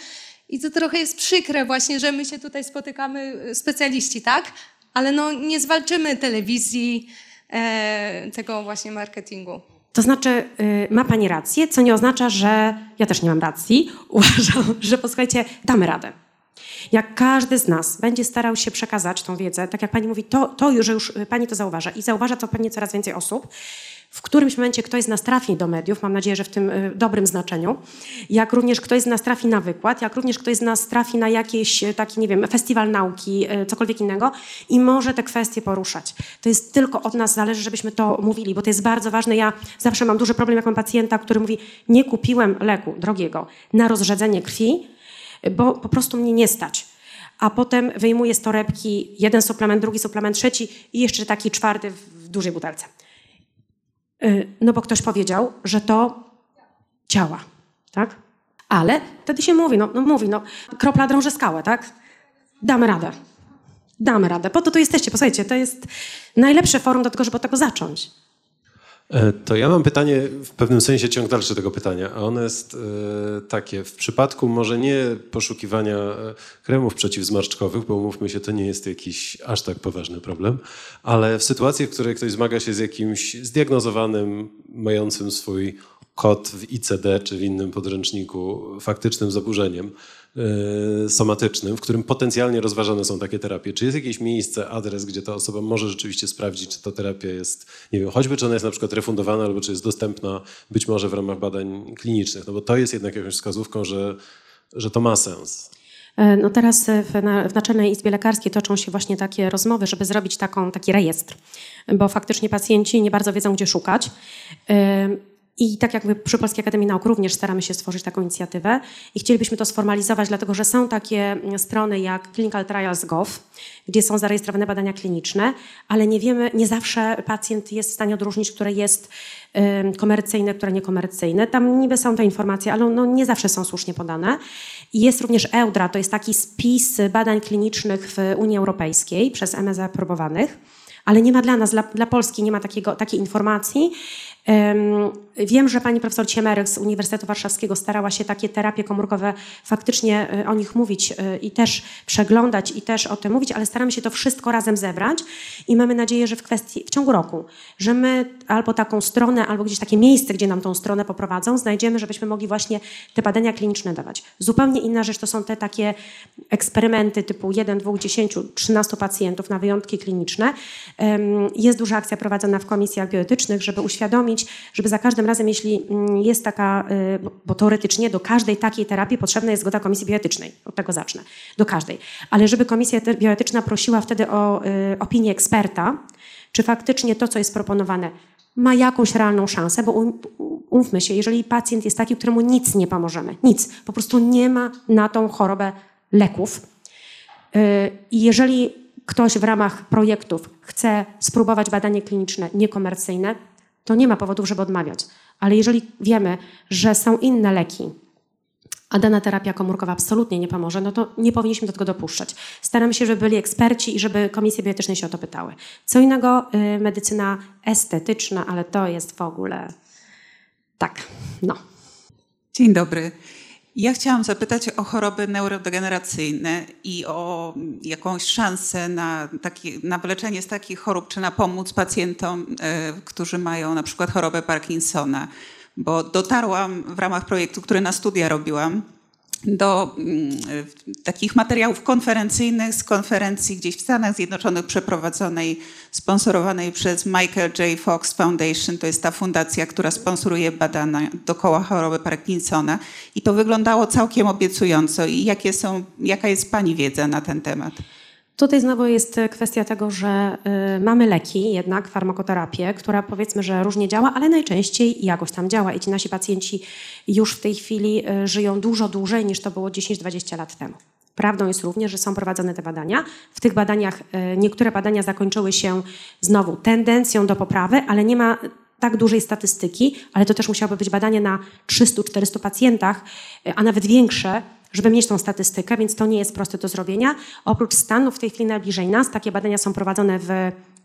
S6: I to trochę jest przykre właśnie, że my się tutaj spotykamy, y, specjaliści, tak? Ale no nie zwalczymy telewizji, e, tego właśnie marketingu.
S1: To znaczy, y, ma Pani rację, co nie oznacza, że ja też nie mam racji. Uważam, że posłuchajcie, damy radę. Jak każdy z nas będzie starał się przekazać tą wiedzę, tak jak Pani mówi, to, to już, już y, Pani to zauważa i zauważa to pewnie coraz więcej osób, w którymś momencie ktoś z nas trafi do mediów, mam nadzieję, że w tym y, dobrym znaczeniu, jak również ktoś z nas trafi na wykład, jak również ktoś z nas trafi na jakiś y, taki, nie wiem, festiwal nauki, cokolwiek innego i może te kwestie poruszać. To jest tylko od nas zależy, żebyśmy to mówili, bo to jest bardzo ważne. Ja zawsze mam duży problem, jak mam pacjenta, który mówi, nie kupiłem leku drogiego na rozrzedzenie krwi, bo po prostu mnie nie stać. A potem wyjmuje z torebki jeden suplement, drugi suplement, trzeci i jeszcze taki czwarty w, w dużej butelce. Y, No bo ktoś powiedział, że to działa, tak? Ale wtedy się mówi, no, no mówi, no kropla drąży skałę, tak? Damy radę. Damy radę. Po to tu jesteście, posłuchajcie, to jest najlepsze forum do tego, żeby od tego zacząć.
S7: E, To ja mam pytanie, w pewnym sensie ciąg dalszy tego pytania, a ono jest e, takie. W przypadku może nie poszukiwania e, kremów przeciwzmarszczkowych, bo umówmy się, to nie jest jakiś aż tak poważny problem, ale w sytuacji, w której ktoś zmaga się z jakimś zdiagnozowanym, mającym swój kod w ICD czy w innym podręczniku faktycznym zaburzeniem somatycznym, w którym potencjalnie rozważane są takie terapie. Czy jest jakieś miejsce, adres, gdzie ta osoba może rzeczywiście sprawdzić, czy ta terapia jest, nie wiem, choćby czy ona jest na przykład refundowana, albo czy jest dostępna być może w ramach badań klinicznych, no bo to jest jednak jakąś wskazówką, że, że to ma sens.
S1: E, No teraz e, w, na, w Naczelnej Izbie Lekarskiej toczą się właśnie takie rozmowy, żeby zrobić taką, taki rejestr, bo faktycznie pacjenci nie bardzo wiedzą, gdzie szukać. I tak jak my przy Polskiej Akademii Nauk również staramy się stworzyć taką inicjatywę i chcielibyśmy to sformalizować, dlatego że są takie strony jak clinicaltrials.gov, gdzie są zarejestrowane badania kliniczne, ale nie wiemy, nie zawsze pacjent jest w stanie odróżnić, które jest komercyjne, które niekomercyjne. Tam niby są te informacje, ale no nie zawsze są słusznie podane. Jest również EUDRA, to jest taki spis badań klinicznych w Unii Europejskiej przez MSZ aprobowanych ale nie ma dla nas, dla, dla Polski nie ma takiego, takiej informacji. Wiem, że pani profesor Ciemerek z Uniwersytetu Warszawskiego starała się takie terapie komórkowe faktycznie e, o nich mówić e, i też przeglądać i też o tym mówić, ale staramy się to wszystko razem zebrać i mamy nadzieję, że w kwestii, w ciągu roku, że my albo taką stronę, albo gdzieś takie miejsce, gdzie nam tą stronę poprowadzą, znajdziemy, żebyśmy mogli właśnie te badania kliniczne dawać. Zupełnie inna rzecz to są te takie eksperymenty typu 1, 2, 10, 13 pacjentów na wyjątki kliniczne. Jest duża akcja prowadzona w komisjach bioetycznych, żeby uświadomić, żeby za każdym razem, jeśli mm, jest taka, y, bo teoretycznie do każdej takiej terapii potrzebna jest zgoda komisji bioetycznej. Od tego zacznę. Do każdej. Ale żeby komisja bioetyczna prosiła wtedy o y, opinię eksperta, czy faktycznie to, co jest proponowane, ma jakąś realną szansę, bo umówmy się, jeżeli pacjent jest taki, któremu nic nie pomożemy, nic, po prostu nie ma na tą chorobę leków. Y, I jeżeli ktoś w ramach projektów chce spróbować badanie kliniczne niekomercyjne, to nie ma powodów, żeby odmawiać. Ale jeżeli wiemy, że są inne leki, a dana terapia komórkowa absolutnie nie pomoże, no to nie powinniśmy do tego dopuszczać. Staramy się, żeby byli eksperci i żeby komisje bioetyczne się o to pytały. Co innego y, medycyna estetyczna, ale to jest w ogóle tak, no.
S8: Dzień dobry. Ja chciałam zapytać o choroby neurodegeneracyjne i o jakąś szansę na, taki, na wyleczenie z takich chorób, czy na pomóc pacjentom, e, którzy mają na przykład chorobę Parkinsona. Bo dotarłam w ramach projektu, który na studia robiłam, do mm, takich materiałów konferencyjnych z konferencji gdzieś w Stanach Zjednoczonych przeprowadzonej, sponsorowanej przez Michael J. Fox Foundation. To jest ta fundacja, która sponsoruje badania dookoła choroby Parkinsona. I to wyglądało całkiem obiecująco. I jakie są, jaka jest Pani wiedza na ten temat?
S1: Tutaj znowu jest kwestia tego, że y, mamy leki, jednak farmakoterapię, która powiedzmy, że różnie działa, ale najczęściej jakoś tam działa i ci nasi pacjenci już w tej chwili y, żyją dużo dłużej niż to było 10-20 lat temu. Prawdą jest również, że są prowadzone te badania. W tych badaniach niektóre badania zakończyły się znowu tendencją do poprawy, ale nie ma tak dużej statystyki, ale to też musiałoby być badanie na 300-400 pacjentach, a nawet większe, żeby mieć tą statystykę, więc to nie jest proste do zrobienia. Oprócz Stanów w tej chwili najbliżej nas, takie badania są prowadzone w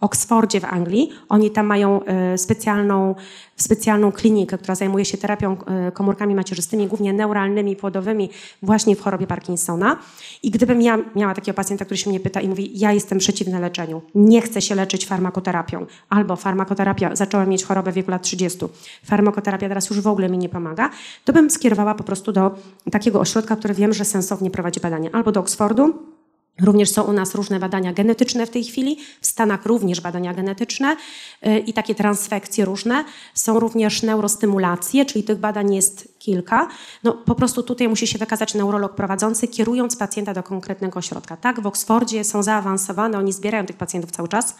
S1: Oksfordzie w Anglii. Oni tam mają e, specjalną, specjalną klinikę, która zajmuje się terapią e, komórkami macierzystymi, głównie neuralnymi, płodowymi, właśnie w chorobie Parkinsona. I gdybym ja miała takiego pacjenta, który się mnie pyta i mówi, ja jestem przeciwny leczeniu, nie chcę się leczyć farmakoterapią, albo farmakoterapia, zacząłem mieć chorobę w wieku lat 30, farmakoterapia teraz już w ogóle mi nie pomaga, to bym skierowała po prostu do takiego ośrodka, który wiem, że sensownie prowadzi badania, albo do Oksfordu, Również są u nas różne badania genetyczne w tej chwili, w Stanach również badania genetyczne y, i takie transfekcje różne. Są również neurostymulacje, czyli tych badań jest kilka. No, po prostu tutaj musi się wykazać neurolog prowadzący, kierując pacjenta do konkretnego ośrodka. Tak, w Oksfordzie są zaawansowane, oni zbierają tych pacjentów cały czas.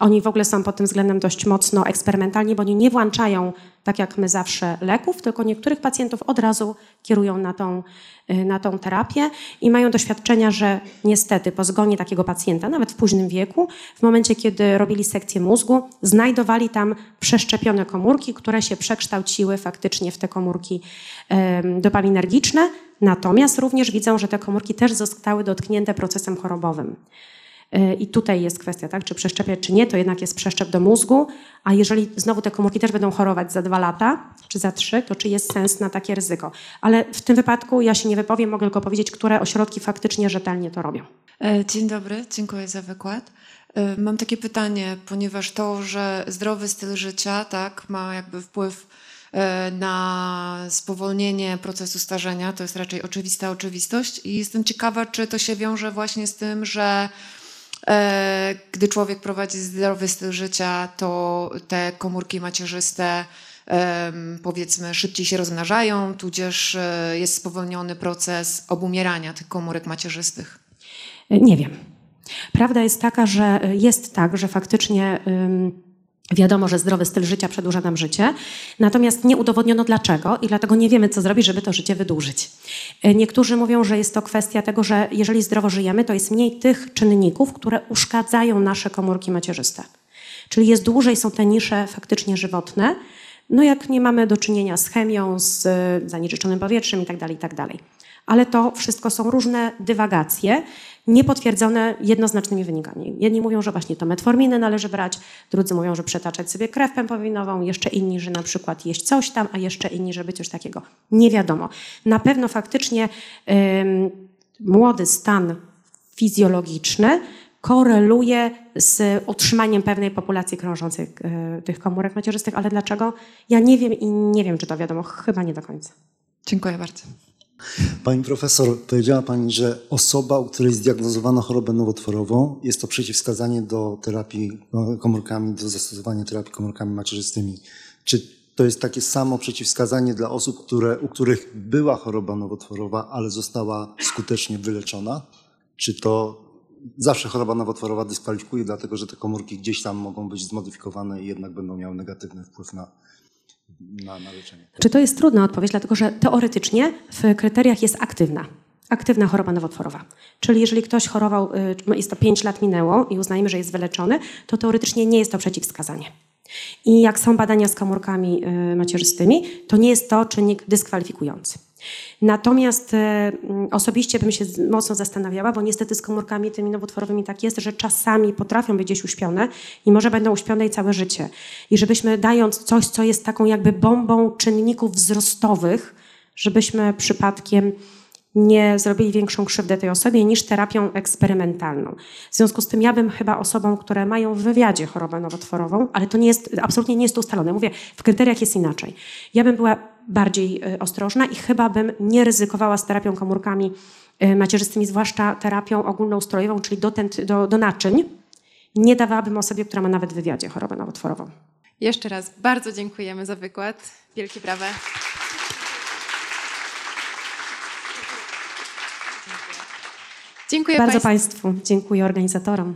S1: Oni w ogóle są pod tym względem dość mocno eksperymentalni, bo oni nie włączają, tak jak my zawsze, leków, tylko niektórych pacjentów od razu kierują na tą, y, na tą terapię i mają doświadczenia, że niestety po zgonie takiego pacjenta, nawet w późnym wieku, w momencie, kiedy robili sekcję mózgu, znajdowali tam przeszczepione komórki, które się przekształciły faktycznie w te komórki dopaminergiczne, natomiast również widzą, że te komórki też zostały dotknięte procesem chorobowym. I tutaj jest kwestia, tak, czy przeszczepiać, czy nie, to jednak jest przeszczep do mózgu, a jeżeli znowu te komórki też będą chorować za dwa lata, czy za trzy, to czy jest sens na takie ryzyko? Ale w tym wypadku ja się nie wypowiem, mogę tylko powiedzieć, które ośrodki faktycznie rzetelnie to robią.
S2: E, dzień dobry, dziękuję za wykład. E, mam takie pytanie, ponieważ to, że zdrowy styl życia tak, ma jakby wpływ e, na spowolnienie procesu starzenia, to jest raczej oczywista oczywistość i jestem ciekawa, czy to się wiąże właśnie z tym, że gdy człowiek prowadzi zdrowy styl życia, to te komórki macierzyste powiedzmy szybciej się rozmnażają, tudzież e, jest spowolniony proces obumierania tych komórek macierzystych.
S1: Nie wiem. Prawda jest taka, że jest tak, że faktycznie Wiadomo, że zdrowy styl życia przedłuża nam życie, natomiast nie udowodniono dlaczego i dlatego nie wiemy, co zrobić, żeby to życie wydłużyć. E, Niektórzy mówią, że jest to kwestia tego, że jeżeli zdrowo żyjemy, to jest mniej tych czynników, które uszkadzają nasze komórki macierzyste. Czyli jest dłużej, są te nisze faktycznie żywotne, no jak nie mamy do czynienia z chemią, z e, zanieczyszczonym powietrzem itd., itd. Ale to wszystko są różne dywagacje, niepotwierdzone jednoznacznymi wynikami. Jedni mówią, że właśnie to metforminy należy brać, drudzy mówią, że przetaczać sobie krew pępowinową, jeszcze inni, że na przykład jeść coś tam, a jeszcze inni, żeby coś takiego. Nie wiadomo. Na pewno faktycznie ym, młody stan fizjologiczny koreluje z utrzymaniem pewnej populacji krążących y, tych komórek macierzystych, ale dlaczego? Ja nie wiem i nie wiem, czy to wiadomo. Chyba nie do końca.
S2: Dziękuję bardzo.
S9: Pani profesor, powiedziała Pani, że osoba, u której zdiagnozowano chorobę nowotworową, jest to przeciwwskazanie do terapii no, komórkami, do zastosowania terapii komórkami macierzystymi. Czy to jest takie samo przeciwwskazanie dla osób, które, u których była choroba nowotworowa, ale została skutecznie wyleczona? Czy to zawsze choroba nowotworowa dyskwalifikuje, dlatego że te komórki gdzieś tam mogą być zmodyfikowane i jednak będą miały negatywny wpływ na, na, na leczenie?
S1: Czy to jest trudna odpowiedź, dlatego że teoretycznie w kryteriach jest aktywna. Aktywna choroba nowotworowa. Czyli jeżeli ktoś chorował, y, jest to 5 lat minęło i uznajemy, że jest wyleczony, to teoretycznie nie jest to przeciwwskazanie. I jak są badania z komórkami y, macierzystymi, to nie jest to czynnik dyskwalifikujący. Natomiast mm, osobiście bym się mocno zastanawiała, bo niestety z komórkami tymi nowotworowymi tak jest, że czasami potrafią być gdzieś uśpione i może będą uśpione i całe życie. I żebyśmy dając coś, co jest taką jakby bombą czynników wzrostowych, żebyśmy przypadkiem nie zrobili większą krzywdę tej osobie niż terapią eksperymentalną. W związku z tym ja bym chyba osobom, które mają w wywiadzie chorobę nowotworową, ale to nie jest, absolutnie nie jest to ustalone. Mówię, w kryteriach jest inaczej. Ja bym była bardziej y, ostrożna i chyba bym nie ryzykowała z terapią komórkami y, macierzystymi, zwłaszcza terapią ogólnoustrojową, czyli do, tent, do, do naczyń. Nie dawałabym osobie, która ma nawet w wywiadzie chorobę nowotworową.
S10: Jeszcze raz bardzo dziękujemy za wykład. Wielkie brawa. Dziękuję
S1: Bardzo
S10: Państwu.
S1: Państwu dziękuję organizatorom.